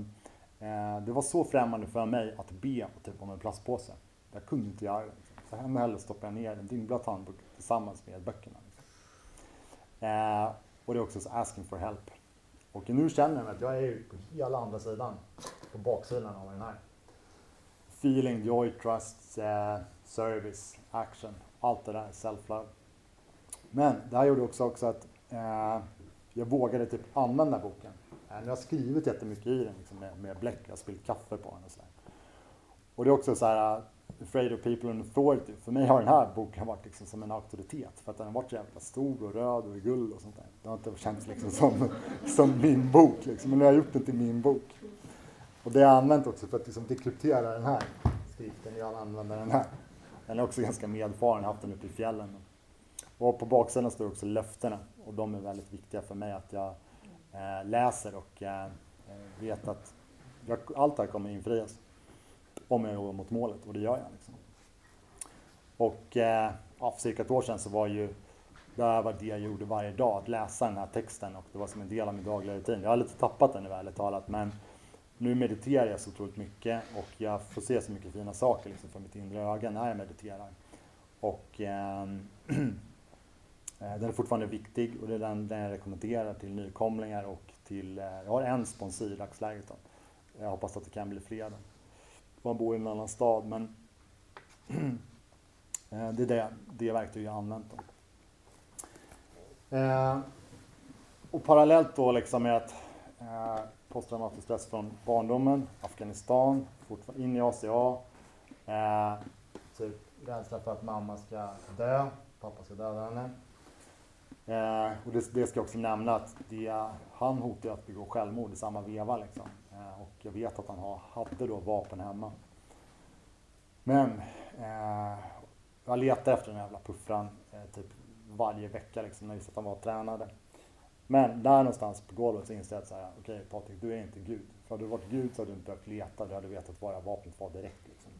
eh, det var så främmande för mig att be typ, om en plastpåse. Jag kunde inte göra det. Liksom. Så hemma hellre stoppade jag ner en dyngblöt handbok tillsammans med böckerna. Liksom. Eh, och det är också så asking for help. Och nu känner jag att jag är på hela andra sidan, på baksidan av den här. Feeling, joy, trust, eh, service, action, allt det där, self-love. Men det här gjorde också, också att eh, jag vågade typ använda boken. Jag har skrivit jättemycket i den liksom, med, med bläck, jag har spillt kaffe på den och sådär. Och det är också så här, uh, Afraid of people and authority. För mig har den här boken varit liksom som en auktoritet. För att den har varit så jävla stor och röd och guld och sånt där. Det har inte känts liksom som, som min bok liksom. Men nu har jag gjort den till min bok. Och det har jag använt också för att liksom dekryptera den här skriften. Jag använder den här. Den är också ganska medfaren, jag har haft den uppe i fjällen. Och på baksidan står också löftena och de är väldigt viktiga för mig att jag Eh, läser och eh, vet att jag, allt det här kommer infrias om jag går mot målet och det gör jag. Liksom. Och eh, ja, för cirka ett år sedan så var ju det här var det jag gjorde varje dag, att läsa den här texten och det var som en del av min dagliga rutin. Jag har lite tappat den nu ärligt talat men nu mediterar jag så otroligt mycket och jag får se så mycket fina saker liksom, för mitt inre öga när jag mediterar. Och Eh, Eh, den är fortfarande viktig och det är den, den jag rekommenderar till nykomlingar och till, eh, jag har en sponsor i dagsläget. Då. Jag hoppas att det kan bli fler. Man bor i en annan stad men eh, det är det, det verktyg jag har använt. Då. Och parallellt då liksom med att posttraumatisk stress från barndomen, Afghanistan, in i ACA, typ rädsla för att mamma ska dö, pappa ska döda henne. Eh, och det, det, ska jag också nämna att det, han hotade att begå självmord i samma veva. Liksom. Eh, och jag vet att han har, hade då vapen hemma. Men eh, jag letar efter den jävla puffran eh, typ varje vecka liksom, när jag visste att han var tränade. Men där någonstans på golvet så inser jag att okej okay, Patrik, du är inte Gud. För hade du varit Gud så hade du inte behövt leta, du hade vetat var vapnet var direkt. Liksom.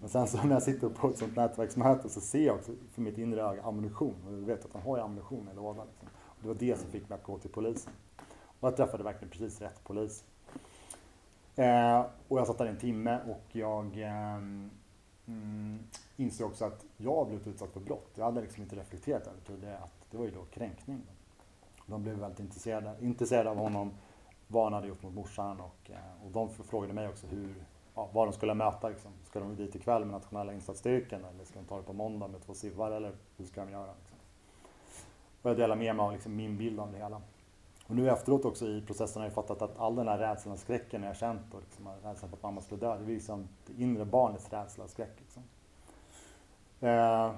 Men sen så när jag sitter på ett sånt nätverksmöte så ser jag också för mitt inre öga ammunition. Och jag vet att han har ju ammunition i lådan. Liksom. Och det var det som fick mig att gå till polisen. Och jag träffade verkligen precis rätt polis. Eh, och jag satt där en timme och jag eh, mm, insåg också att jag blivit utsatt för brott. Jag hade liksom inte reflekterat över det, att det var ju då kränkning. De blev väldigt intresserade, intresserade av honom, vad han hade gjort mot morsan och, eh, och de frågade mig också hur, ja, vad de skulle möta. Liksom. Ska de dit ikväll med nationella insatsstyrkan eller ska de ta det på måndag med två SIVar eller hur ska de göra? Liksom. Och jag delar med mig av liksom, min bild av det hela. Och nu efteråt också i processen har jag fattat att all den här rädslan och skräcken jag känt och liksom, rädslan för att mamma skulle dö, det är liksom det inre barnets rädsla och skräck. Liksom. Eh,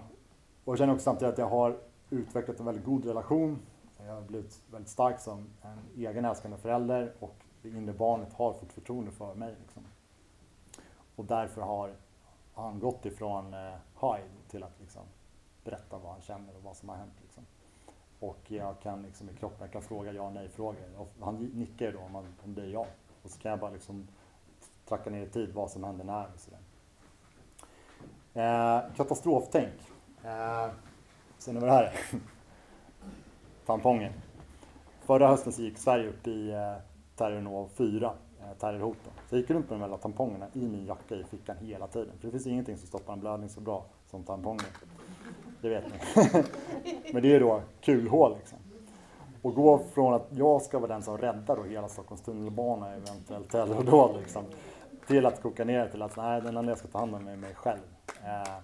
och jag känner också samtidigt att jag har utvecklat en väldigt god relation. Jag har blivit väldigt stark som en egen älskande förälder och det inre barnet har fått förtroende för mig. Liksom. Och därför har han gått ifrån eh, Hyde till att liksom, berätta vad han känner och vad som har hänt. Liksom. Och jag kan liksom i kroppen, jag kan fråga ja och nej frågor. Och han nickar då om, man, om det är ja. Och så kan jag bara liksom tracka ner i tid vad som händer när och sådär. Eh, katastroftänk. Eh, ser ni vad det här är? Tamponger. Förra hösten så gick Sverige upp i eh, terrornivå 4, eh, terrorhoten. Så jag gick runt med de här tampongerna i min jacka i fickan hela tiden. För det finns ingenting som stoppar en blödning så bra som tamponger. Det vet ni. Men det är då kulhål liksom. Och gå från att jag ska vara den som räddar då hela Stockholms tunnelbana eventuellt terrordåd liksom, till att koka ner till att nej, den enda jag ska ta hand om är mig själv. Eh,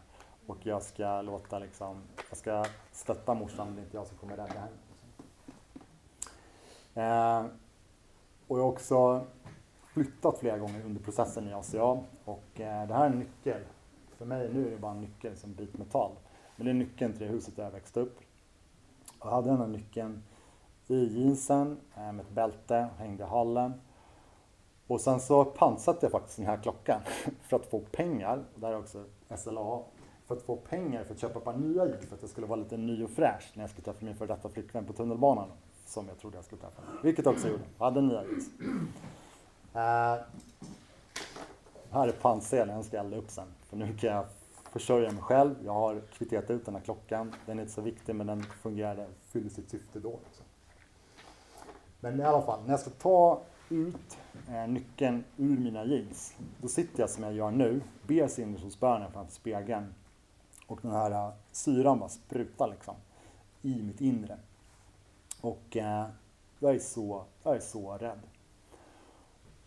och jag ska låta liksom, jag ska stötta morsan, det är inte jag som kommer rädda henne. Eh, och jag också flyttat flera gånger under processen i ACA och eh, det här är en nyckel. För mig nu är det bara en nyckel som bit metall. Men det är nyckeln till det huset där jag växte upp. Jag hade den här nyckeln i jeansen eh, med ett bälte, hängde i hallen. Och sen så pantsatte jag faktiskt den här klockan för att få pengar, där är också SLA, för att få pengar för att köpa ett par nya jeans för att jag skulle vara lite ny och fräsch när jag skulle träffa min före detta flickvän på tunnelbanan. Som jag trodde jag skulle träffa. Vilket jag också gjorde. Jag hade nya jeans. Uh, här är pantsedeln, jag ska elda upp sen. För nu kan jag försörja mig själv. Jag har kvitterat ut den här klockan. Den är inte så viktig men den fungerade, fyllde sitt syfte då. Också. Men i alla fall, när jag ska ta ut eh, nyckeln ur mina jeans, då sitter jag som jag gör nu, ber sinnesrosbönen framför spegeln och den här eh, syran bara sprutar liksom i mitt inre. Och eh, jag, är så, jag är så rädd.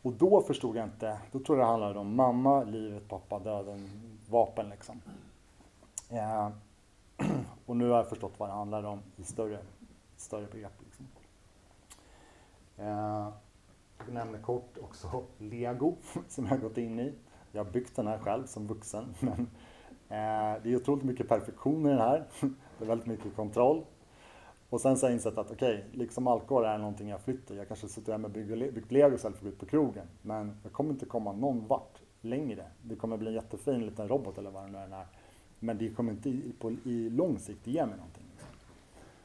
Och då förstod jag inte, då tror jag det handlade om mamma, livet, pappa, döden, vapen liksom. Eh, och nu har jag förstått vad det handlar om i större, större begrepp. Liksom. Eh, jag nämner kort också lego som jag har gått in i. Jag har byggt den här själv som vuxen. Men, eh, det är otroligt mycket perfektion i den här. Det är väldigt mycket kontroll. Och sen så har jag insett att okej, okay, liksom alkohol är någonting jag flyttar. Jag kanske sitter hemma och bygger, byggt lego istället för att gå ut på krogen. Men jag kommer inte komma någon vart längre. Det kommer bli en jättefin liten robot eller vad det nu är. Men det kommer inte i, på, i lång sikt ge mig någonting.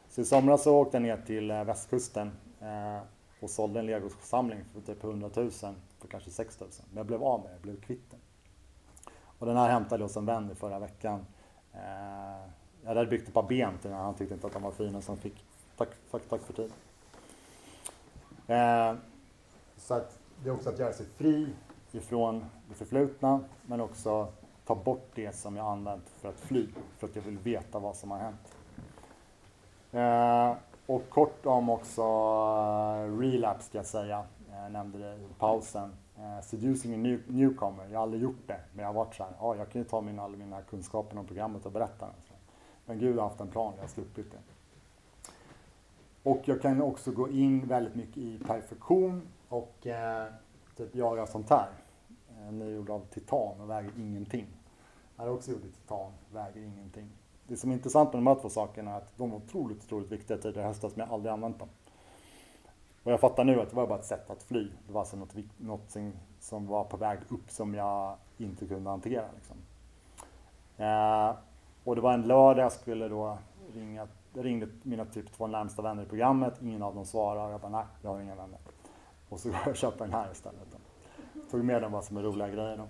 Så i somras så åkte jag ner till eh, västkusten eh, och sålde en legosamling för typ 100 000 för kanske 6 000. Men jag blev av med det, jag blev kvitt den. Och den här hämtade jag hos en vän i förra veckan. Eh, jag hade byggt ett par ben till den, han tyckte inte att de var fina så han fick tack, tack, tack för tid. Eh, så att det är också att göra sig fri ifrån det förflutna men också ta bort det som jag använt för att fly, för att jag vill veta vad som har hänt. Eh, och kort om också eh, relapse ska jag säga, jag nämnde det i pausen. Eh, seducing a new, newcomer, jag har aldrig gjort det, men jag har varit så här, ah, jag kan ju ta min, alla mina kunskaper om programmet och berätta den. Men Gud har haft en plan, jag har sluppit det. Och jag kan också gå in väldigt mycket i perfektion och eh, typ göra sånt här. Eh, Den är gjord av titan och väger ingenting. Jag har också gjort i titan, väger ingenting. Det som är intressant med de här två sakerna är att de var otroligt, otroligt viktiga tidigare i höstas men jag har aldrig använt dem. Och jag fattar nu att det var bara ett sätt att fly. Det var alltså något, något som var på väg upp som jag inte kunde hantera. Liksom. Eh, och det var en lördag jag skulle då ringa. Jag ringde mina typ två närmsta vänner i programmet. Ingen av dem svarade. Jag bara, nej, jag har inga vänner. Och så går jag och köper den här istället. Då. Tog med den bara som en roliga grejer då.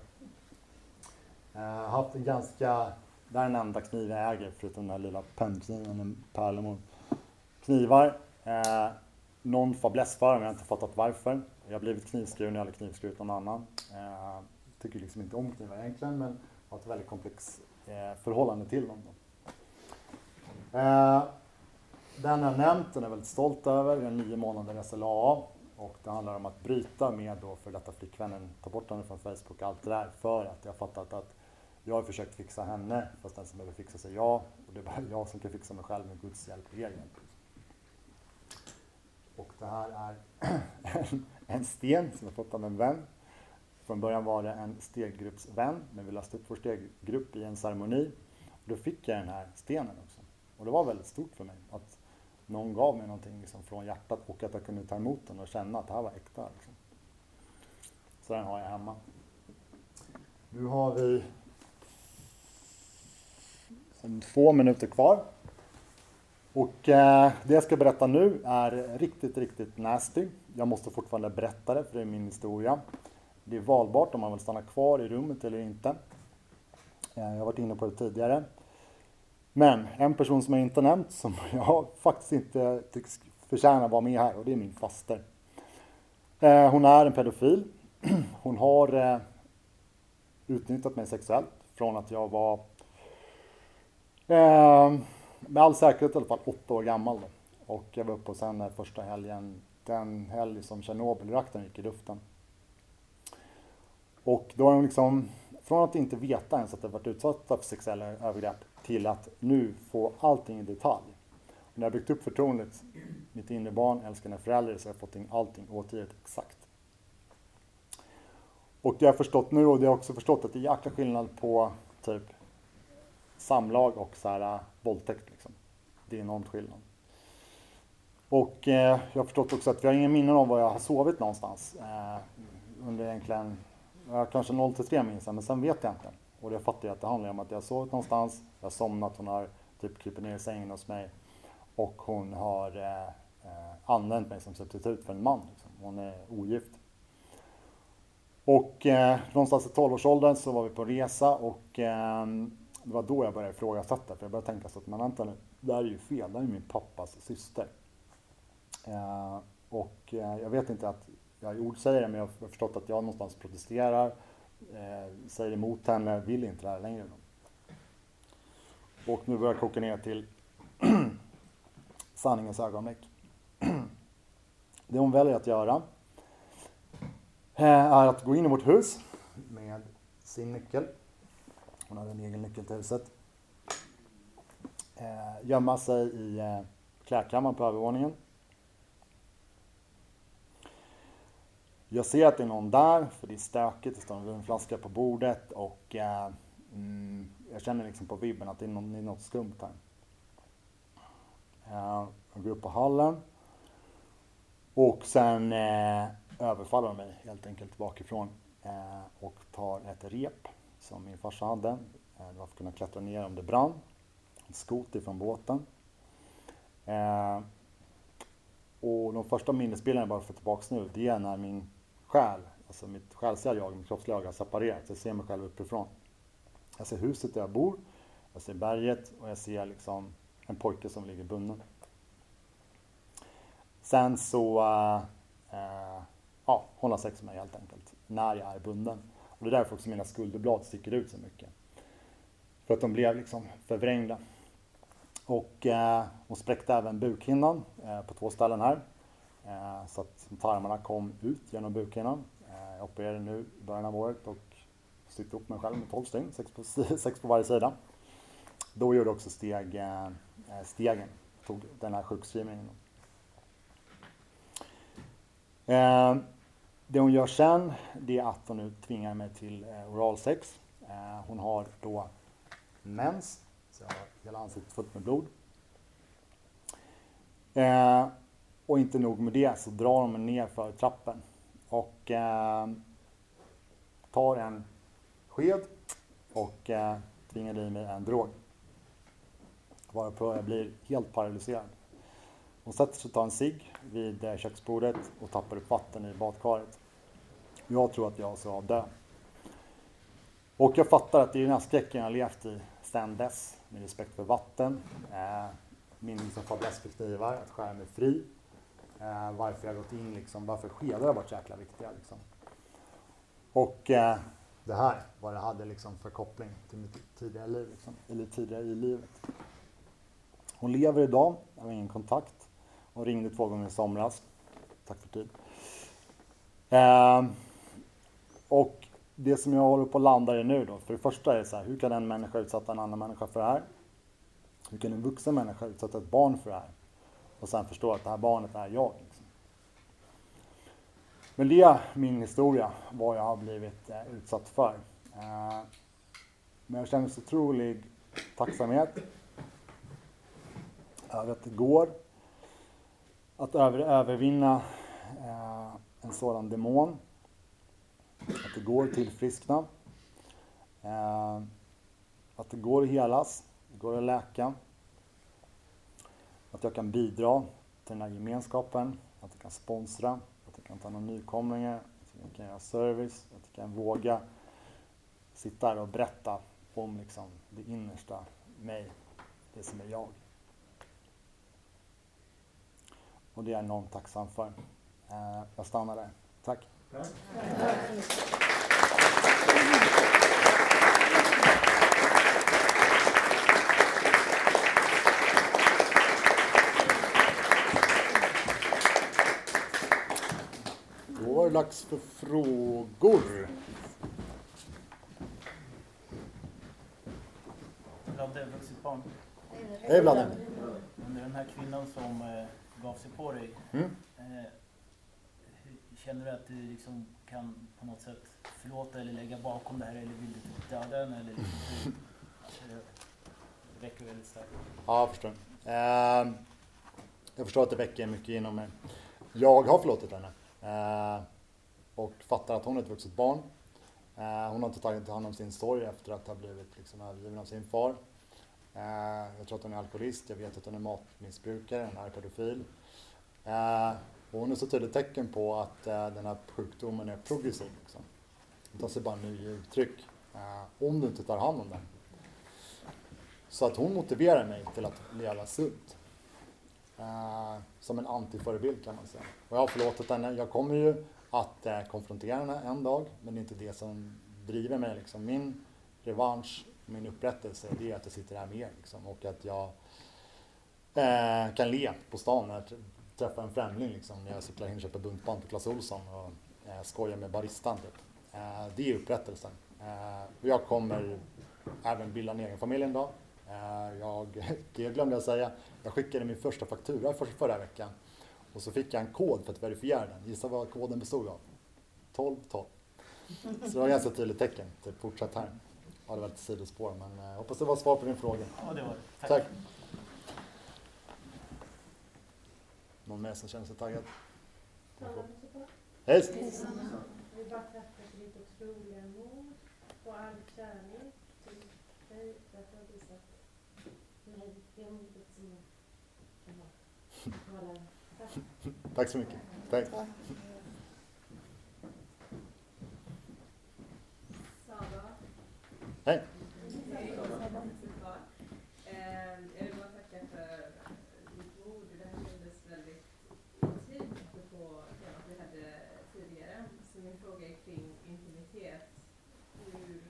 Jag har haft en ganska, det här är den enda kniv jag äger förutom den här lilla pennkniven med pärlemor. Knivar. Eh, någon fäbless för men jag har inte fattat varför. Jag har blivit knivskuren, jag har aldrig knivskurit någon annan. Eh, tycker liksom inte om knivar egentligen men har ett väldigt komplext Eh, förhållande till dem. Eh, den jag nämnt, den är jag väldigt stolt över. Vi har nio månader SLA och det handlar om att bryta med då för detta flickvännen, ta bort henne från Facebook och allt det där för att jag har fattat att jag har försökt fixa henne fast den som behöver fixa sig jag och det är bara jag som kan fixa mig själv med Guds hjälp och er hjälp. Och det här är en, en sten som jag fått av en vän. Från början var det en steggruppsvän men vi löste upp vår steggrupp i en ceremoni. Och då fick jag den här stenen också. Och det var väldigt stort för mig att någon gav mig någonting liksom från hjärtat och att jag kunde ta emot den och känna att det här var äkta. Liksom. Så den har jag hemma. Nu har vi två minuter kvar. Och eh, det jag ska berätta nu är riktigt, riktigt nasty. Jag måste fortfarande berätta det för det är min historia. Det är valbart om man vill stanna kvar i rummet eller inte. Eh, jag har varit inne på det tidigare. Men en person som jag inte nämnt som jag faktiskt inte tycks förtjäna vara med här och det är min faster. Eh, hon är en pedofil. Hon har eh, utnyttjat mig sexuellt från att jag var med all säkerhet i alla fall åtta år gammal. Då. Och jag var uppe hos henne första helgen, den helg som Tjernobylreaktorn gick i luften. Och då har de liksom, från att inte veta ens att jag varit utsatt för sexuella övergrepp till att nu få allting i detalj. Och när jag byggt upp förtroendet, mitt inre barn, älskande föräldrar, så har jag fått in allting återgivet exakt. Och det jag har förstått nu och det jag också förstått att det är jäkla skillnad på typ samlag och så här, äh, våldtäkt. Liksom. Det är enormt skillnad. Och eh, jag har förstått också att vi har ingen minnen om var jag har sovit någonstans. Eh, under egentligen, ja, kanske 0 till 3 minns jag, men sen vet jag inte. Och det fattar jag att det handlar om att jag har sovit någonstans, jag har somnat, hon har typ krypit ner i sängen hos mig. Och hon har eh, eh använt mig som substitut för en man. Liksom. Hon är ogift. Och eh, någonstans i 12-årsåldern så var vi på resa och eh, det var då jag började ifrågasätta, för jag började tänka så att men vänta nu, det här är ju fel, det här är min pappas syster. Eh, och eh, jag vet inte att jag i ord säger det, men jag har förstått att jag någonstans protesterar, eh, säger emot henne, vill inte det här längre. Och nu börjar jag koka ner till sanningens ögonblick. det hon väljer att göra eh, är att gå in i vårt hus med sin nyckel hon hade en egen nyckel till huset. Eh, gömma sig i eh, klädkammaren på övervåningen. Jag ser att det är någon där, för det är stökigt. Det står en vinflaska på bordet och eh, mm, jag känner liksom på vibben att det är, något, det är något skumt här. Eh, jag går upp på hallen och sen eh, överfaller de mig helt enkelt bakifrån eh, och tar ett rep som min farsa hade. Eh, det var för att kunna klättra ner om det brann. En skoter från båten. Eh, och de första minnesbilderna jag bara får tillbaka nu, det är när min själ, alltså mitt själsliga jag, mitt kroppsliga jag har separerat. Jag ser mig själv uppifrån. Jag ser huset där jag bor, jag ser berget och jag ser liksom en pojke som ligger bunden. Sen så, äh, ja, hon har sex med mig helt enkelt, när jag är bunden. Och det är därför också mina skulderblad sticker ut så mycket. För att de blev liksom förvrängda. Och eh, hon spräckte även bukhinnan eh, på två ställen här. Eh, så att tarmarna kom ut genom bukhinnan. Eh, jag opererade nu i början av året och sytt upp mig själv med 12 stygn, sex på, sex på varje sida. Då gjorde också steg, eh, stegen, tog den här sjukskrivningen. Det hon gör sen, det är att hon nu tvingar mig till oralsex. Hon har då mens, så jag har hela ansiktet fullt med blod. Och inte nog med det så drar hon mig ner för trappen och eh, tar en sked och eh, tvingar i mig en drog. Varpå jag blir helt paralyserad. Hon sätter sig och tar en cigg vid eh, köksbordet och tappar upp vatten i badkaret. Jag tror att jag ska dö. Och jag fattar att det är den här skräcken jag har levt i sedan dess. Med respekt för vatten, eh, min liksom fäbless för knivar, att skära mig fri. Eh, varför jag gått in, liksom, varför skedar har varit så jäkla viktiga. Liksom. Och eh, det här, vad det hade liksom för koppling till mitt tidigare liv, liksom, eller tidigare i livet. Hon lever idag, jag har ingen kontakt. Hon ringde två gånger i somras. Tack för tid. Eh, och det som jag håller på att landa i nu då, för det första är det så här, hur kan en människa utsätta en annan människa för det här? Hur kan en vuxen människa utsätta ett barn för det här? Och sen förstå att det här barnet är jag. Liksom. Men det är min historia, vad jag har blivit eh, utsatt för. Eh, men jag känner så otrolig tacksamhet över att det går att över, övervinna eh, en sådan demon. Att det går att tillfriskna. Eh, att det går att helas, det går att läka. Att jag kan bidra till den här gemenskapen, att jag kan sponsra, att jag kan ta några nykomlingar, att jag kan göra service, att jag kan våga sitta här och berätta om liksom det innersta mig, det som är jag. Och det är jag enormt tacksam för. Eh, jag stannar där. Tack. Tack. Dags för frågor. Vladde, vuxet barn. Hej Vladde. Under den här kvinnan som eh, gav sig på dig. Mm. Eh, känner du att du liksom kan på något sätt förlåta eller lägga bakom det här eller vill du typ döda den eller liksom? Alltså, det väcker väldigt starkt. Ja, jag förstår. Eh, jag förstår att det väcker mycket inom mig. Jag har förlåtit henne. Eh, och fattar att hon är ett vuxet barn. Eh, hon har inte tagit hand om sin sorg efter att ha blivit liksom övergiven av sin far. Eh, jag tror att hon är alkoholist, jag vet att hon är matmissbrukare, hon är pedofil. Eh, och hon är så tydligt tecken på att den här sjukdomen är progressiv. Liksom. Den tar sig bara nya uttryck. Om du inte tar hand om den. Så att hon motiverar mig till att leva sunt. Som en antiförebild kan man säga. Och jag har förlåtit henne. Jag kommer ju att konfrontera henne en dag, men det är inte det som driver mig. Liksom. Min revansch, min upprättelse, det är att jag sitter här med er. Liksom, och att jag eh, kan le på stan när jag träffar en främling. Liksom, när jag cyklar in och köper buntband på Clas Ohlson och eh, skojar med baristan. Typ. Eh, det är upprättelsen. Eh, och jag kommer även bilda en egen familj en dag. Eh, Jag, det glömde jag säga, jag skickade min första faktura för, förra veckan och så fick jag en kod för att verifiera den. Gissa vad koden bestod av? 12 12. Så det var ganska tydligt tecken. Typ, fortsätt här. Ja, det var lite sidospår men eh, hoppas det var svar på din fråga. Ja, det var det. Tack. Tack. Någon mer som känner sig taggad? Hej! Vi bara tackar för ditt otroliga mod och all kärlek till dig för att du har visat mig det modet som jag kan ha. Tack. Så mycket. Tack. Hej! Eh, Jag vill bara tacka för ditt ord. Det här kändes väldigt intimt apropå temat vi hade tidigare. Så min fråga är kring intimitet. Hur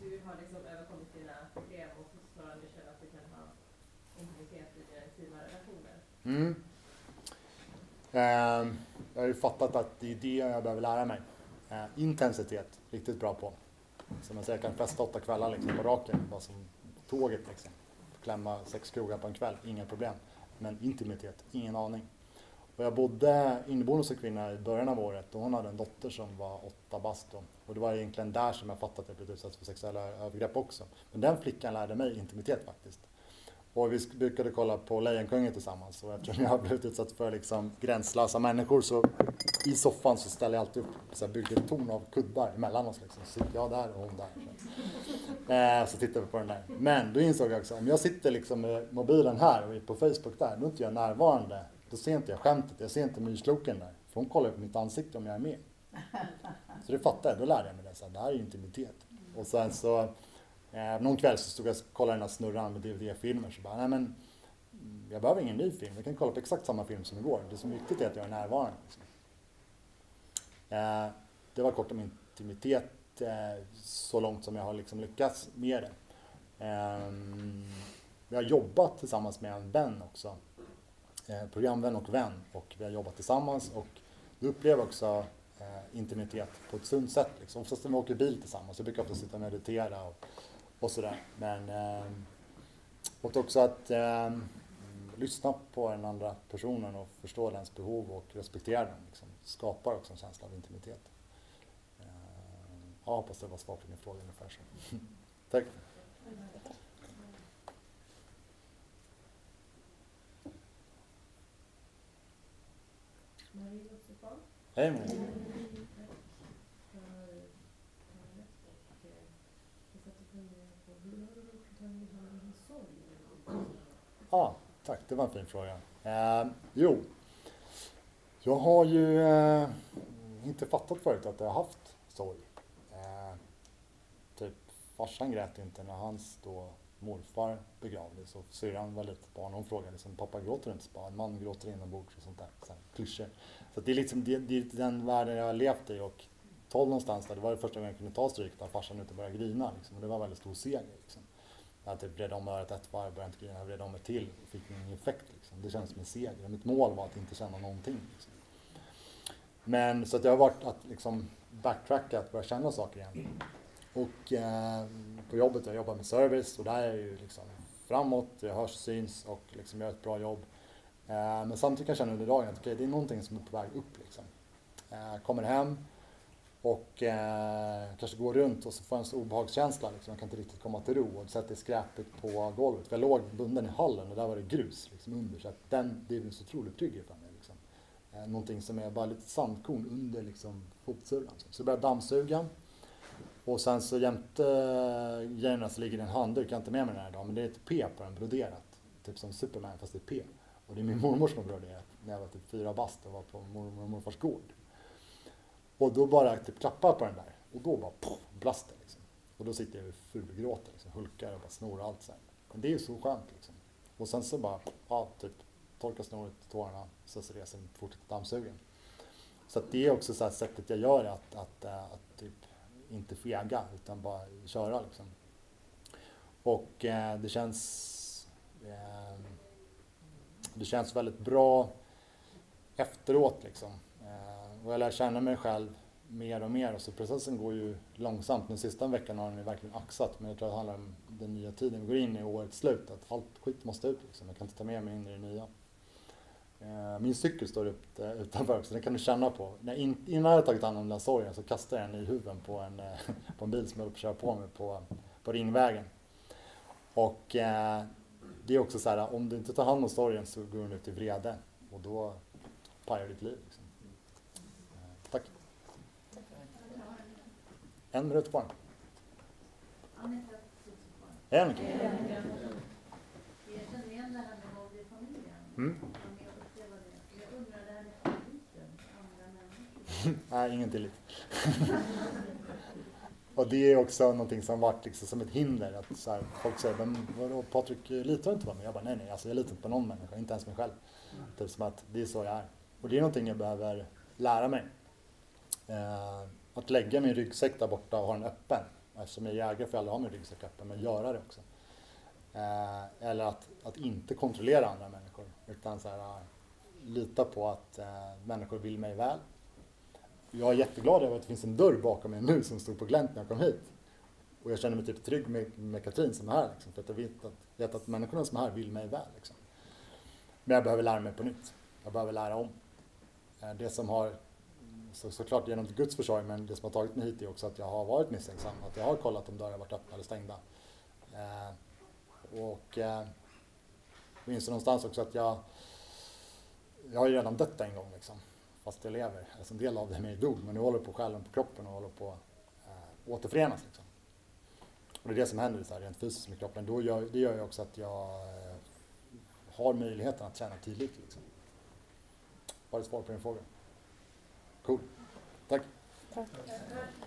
du har liksom överkommit dina problem och fortfarande känner att du kan ha intimitet i dina intima relationer. Mm. Ehm, jag har ju fattat att det är det jag behöver lära mig. Eh, intensitet, riktigt bra på. Som jag säger, jag kan festa åtta kvällar liksom på raken, bara som tåget liksom. Klämma sex krogar på en kväll, inga problem. Men intimitet, ingen aning. Och jag bodde inneboende hos en kvinna i början av året och hon hade en dotter som var åtta bast. Och det var egentligen där som jag fattade att jag blivit utsatt för sexuella övergrepp också. Men den flickan lärde mig intimitet faktiskt. Och vi brukade kolla på Lejonkungen tillsammans och eftersom jag har blivit utsatt för liksom gränslösa människor så i soffan så ställer jag alltid upp så här, bygger ett torn av kuddar emellan oss. Liksom. Så sitter jag där och hon där. Så, eh, så tittar vi på den där. Men då insåg jag också om jag sitter liksom med mobilen här och är på Facebook där, då är inte jag närvarande. Då ser inte jag skämtet, jag ser inte myrsloken där. För hon kollar på mitt ansikte om jag är med. Så det fattade jag, då lärde jag mig det. Så här, det här är intimitet. Och sen så Eh, någon kväll så stod jag och kollade den här snurran med DVD-filmer så bara, nej men mm, jag behöver ingen ny film, jag kan kolla på exakt samma film som igår. Det som är viktigt är att jag är närvarande. Liksom. Eh, det var kort om intimitet eh, så långt som jag har liksom lyckats med det. Eh, vi har jobbat tillsammans med en vän också. Eh, programvän och vän och vi har jobbat tillsammans och vi upplever också eh, intimitet på ett sunt sätt. Liksom. Oftast när vi åker bil tillsammans, jag brukar ofta sitta och meditera och, och sådär. Men eh, och också att eh, lyssna på den andra personen och förstå dens behov och respektera den. Liksom. Skapar också en känsla av intimitet. Eh, ja, hoppas det var svar på din fråga ungefär så. Tack. Hej Marie. för talet och eh, jag satt och funderade på hur har du gjort att ta hand om din sorg? Ja, tack. Det var en fin fråga. Eh, jo, jag har ju eh, inte fattat förut att jag har haft sorg. Eh, typ farsan grät inte när hans då morfar begravdes och syrran var litet barn. Hon frågade liksom, pappa gråter inte? Så bara, en man gråter inombords och sånt där. Så här, klyschor. Så det är liksom det, det är den världen jag har levt i och 12 någonstans där, det var det första gången jag kunde ta stryk när farsan inte började grina. Liksom. Och det var en väldigt stor seger. Liksom. Jag typ vred om örat ett varv, började inte grina, jag vred om ett till och fick ingen effekt. Liksom. Det kändes som en seger. Mitt mål var att inte känna någonting. Liksom. Men så att jag har varit att liksom backtracka, att börja känna saker igen. Och eh, på jobbet, jag jobbar med service och där är jag ju liksom framåt, jag hörs, syns och liksom gör ett bra jobb. Eh, men samtidigt kan jag känna under dagen att okay, det är någonting som är på väg upp. Liksom. Eh, kommer hem och eh, kanske går runt och så får jag en sån obehagskänsla. Liksom. Jag kan inte riktigt komma till ro och sätter skräpet på golvet. Jag låg bunden i hallen och där var det grus liksom, under. Så att den, det är så otroligt trygg för mig. Liksom. Eh, någonting som är bara lite sandkorn under liksom, fotsulan. Liksom. Så jag börjar dammsuga. Och sen så jämte eh, grejerna så ligger det en handduk, jag har inte med mig den här idag, men det är ett P på den broderat. Typ som Superman fast det är P. Och det är min mormor som har broderat när jag var typ fyra bast och var på mormor och morfars gård. Och då bara typ klappar jag på den där och då bara poff, brast det liksom. Och då sitter jag och fulgråter, liksom, hulkar och bara snor allt så här. Men det är ju så skönt liksom. Och sen så bara, ja, typ torkar snoret, tårarna, så så reser jag fortsätter dammsugen. Så att det är också så här sättet jag gör att, att, att, att typ inte fega utan bara köra liksom. Och eh, det känns eh, det känns väldigt bra efteråt liksom. Och jag lär känna mig själv mer och mer och så processen går ju långsamt. Den sista veckan har den ju verkligen axat men jag tror att det handlar om den nya tiden vi går in i årets slut. Att allt skit måste ut liksom. Jag kan inte ta med mig in i det nya. Eh, min cykel står upp eh, utanför så den kan du känna på. innan jag tagit hand om den sorgen så kastade jag den i huven på en, eh, på en bil som jag höll på att köra på mig på, på Ringvägen. Och eh, det är också så här, om du inte tar hand om sorgen så går den ut i vrede och då pajar ditt liv. Liksom. Tack. En minut kvar. En. Jag känner igen det här med i familjen. Mm. Jag undrar det här med tilliten, andra människor. Nej, ingen tillit. och det är också någonting som varit liksom som ett hinder. Att så här, folk säger, men vadå Patrik, eh, litar du inte på mig? Jag bara, nej nej, alltså, jag litar inte på någon människa, inte ens mig själv. Typ som att det är så jag är. Och det är någonting jag behöver lära mig. Eh, att lägga min ryggsäck där borta och ha den öppen. Alltså, Eftersom jag är jägare får jag aldrig ha min ryggsäck öppen, men göra det också. Eh, eller att, att inte kontrollera andra människor. Utan så här, eh, lita på att eh, människor vill mig väl. Jag är jätteglad över att det finns en dörr bakom mig nu som stod på glänt när jag kom hit. Och jag känner mig typ trygg med, med Katrin som är här. Liksom, för att jag vet att, vet att människorna som är här vill mig väl. Liksom. Men jag behöver lära mig på nytt. Jag behöver lära om. Eh, det som har, så, såklart genom Guds försorg, men det som har tagit mig hit är också att jag har varit misstänksam. Att jag har kollat om dörrar har varit öppna eller stängda. Eh, och eh, minns någonstans också att jag, jag har ju redan dött en gång liksom, fast jag lever. Alltså en del av det mig dog, men nu håller på själen på kroppen och håller på att eh, återförenas. Liksom. Och det är det som händer så här, rent fysiskt med kroppen. Då gör, det gör ju också att jag eh, har möjligheten att träna tidigt. Liksom. Var det svar på din fråga? Cool. Tack. Tack.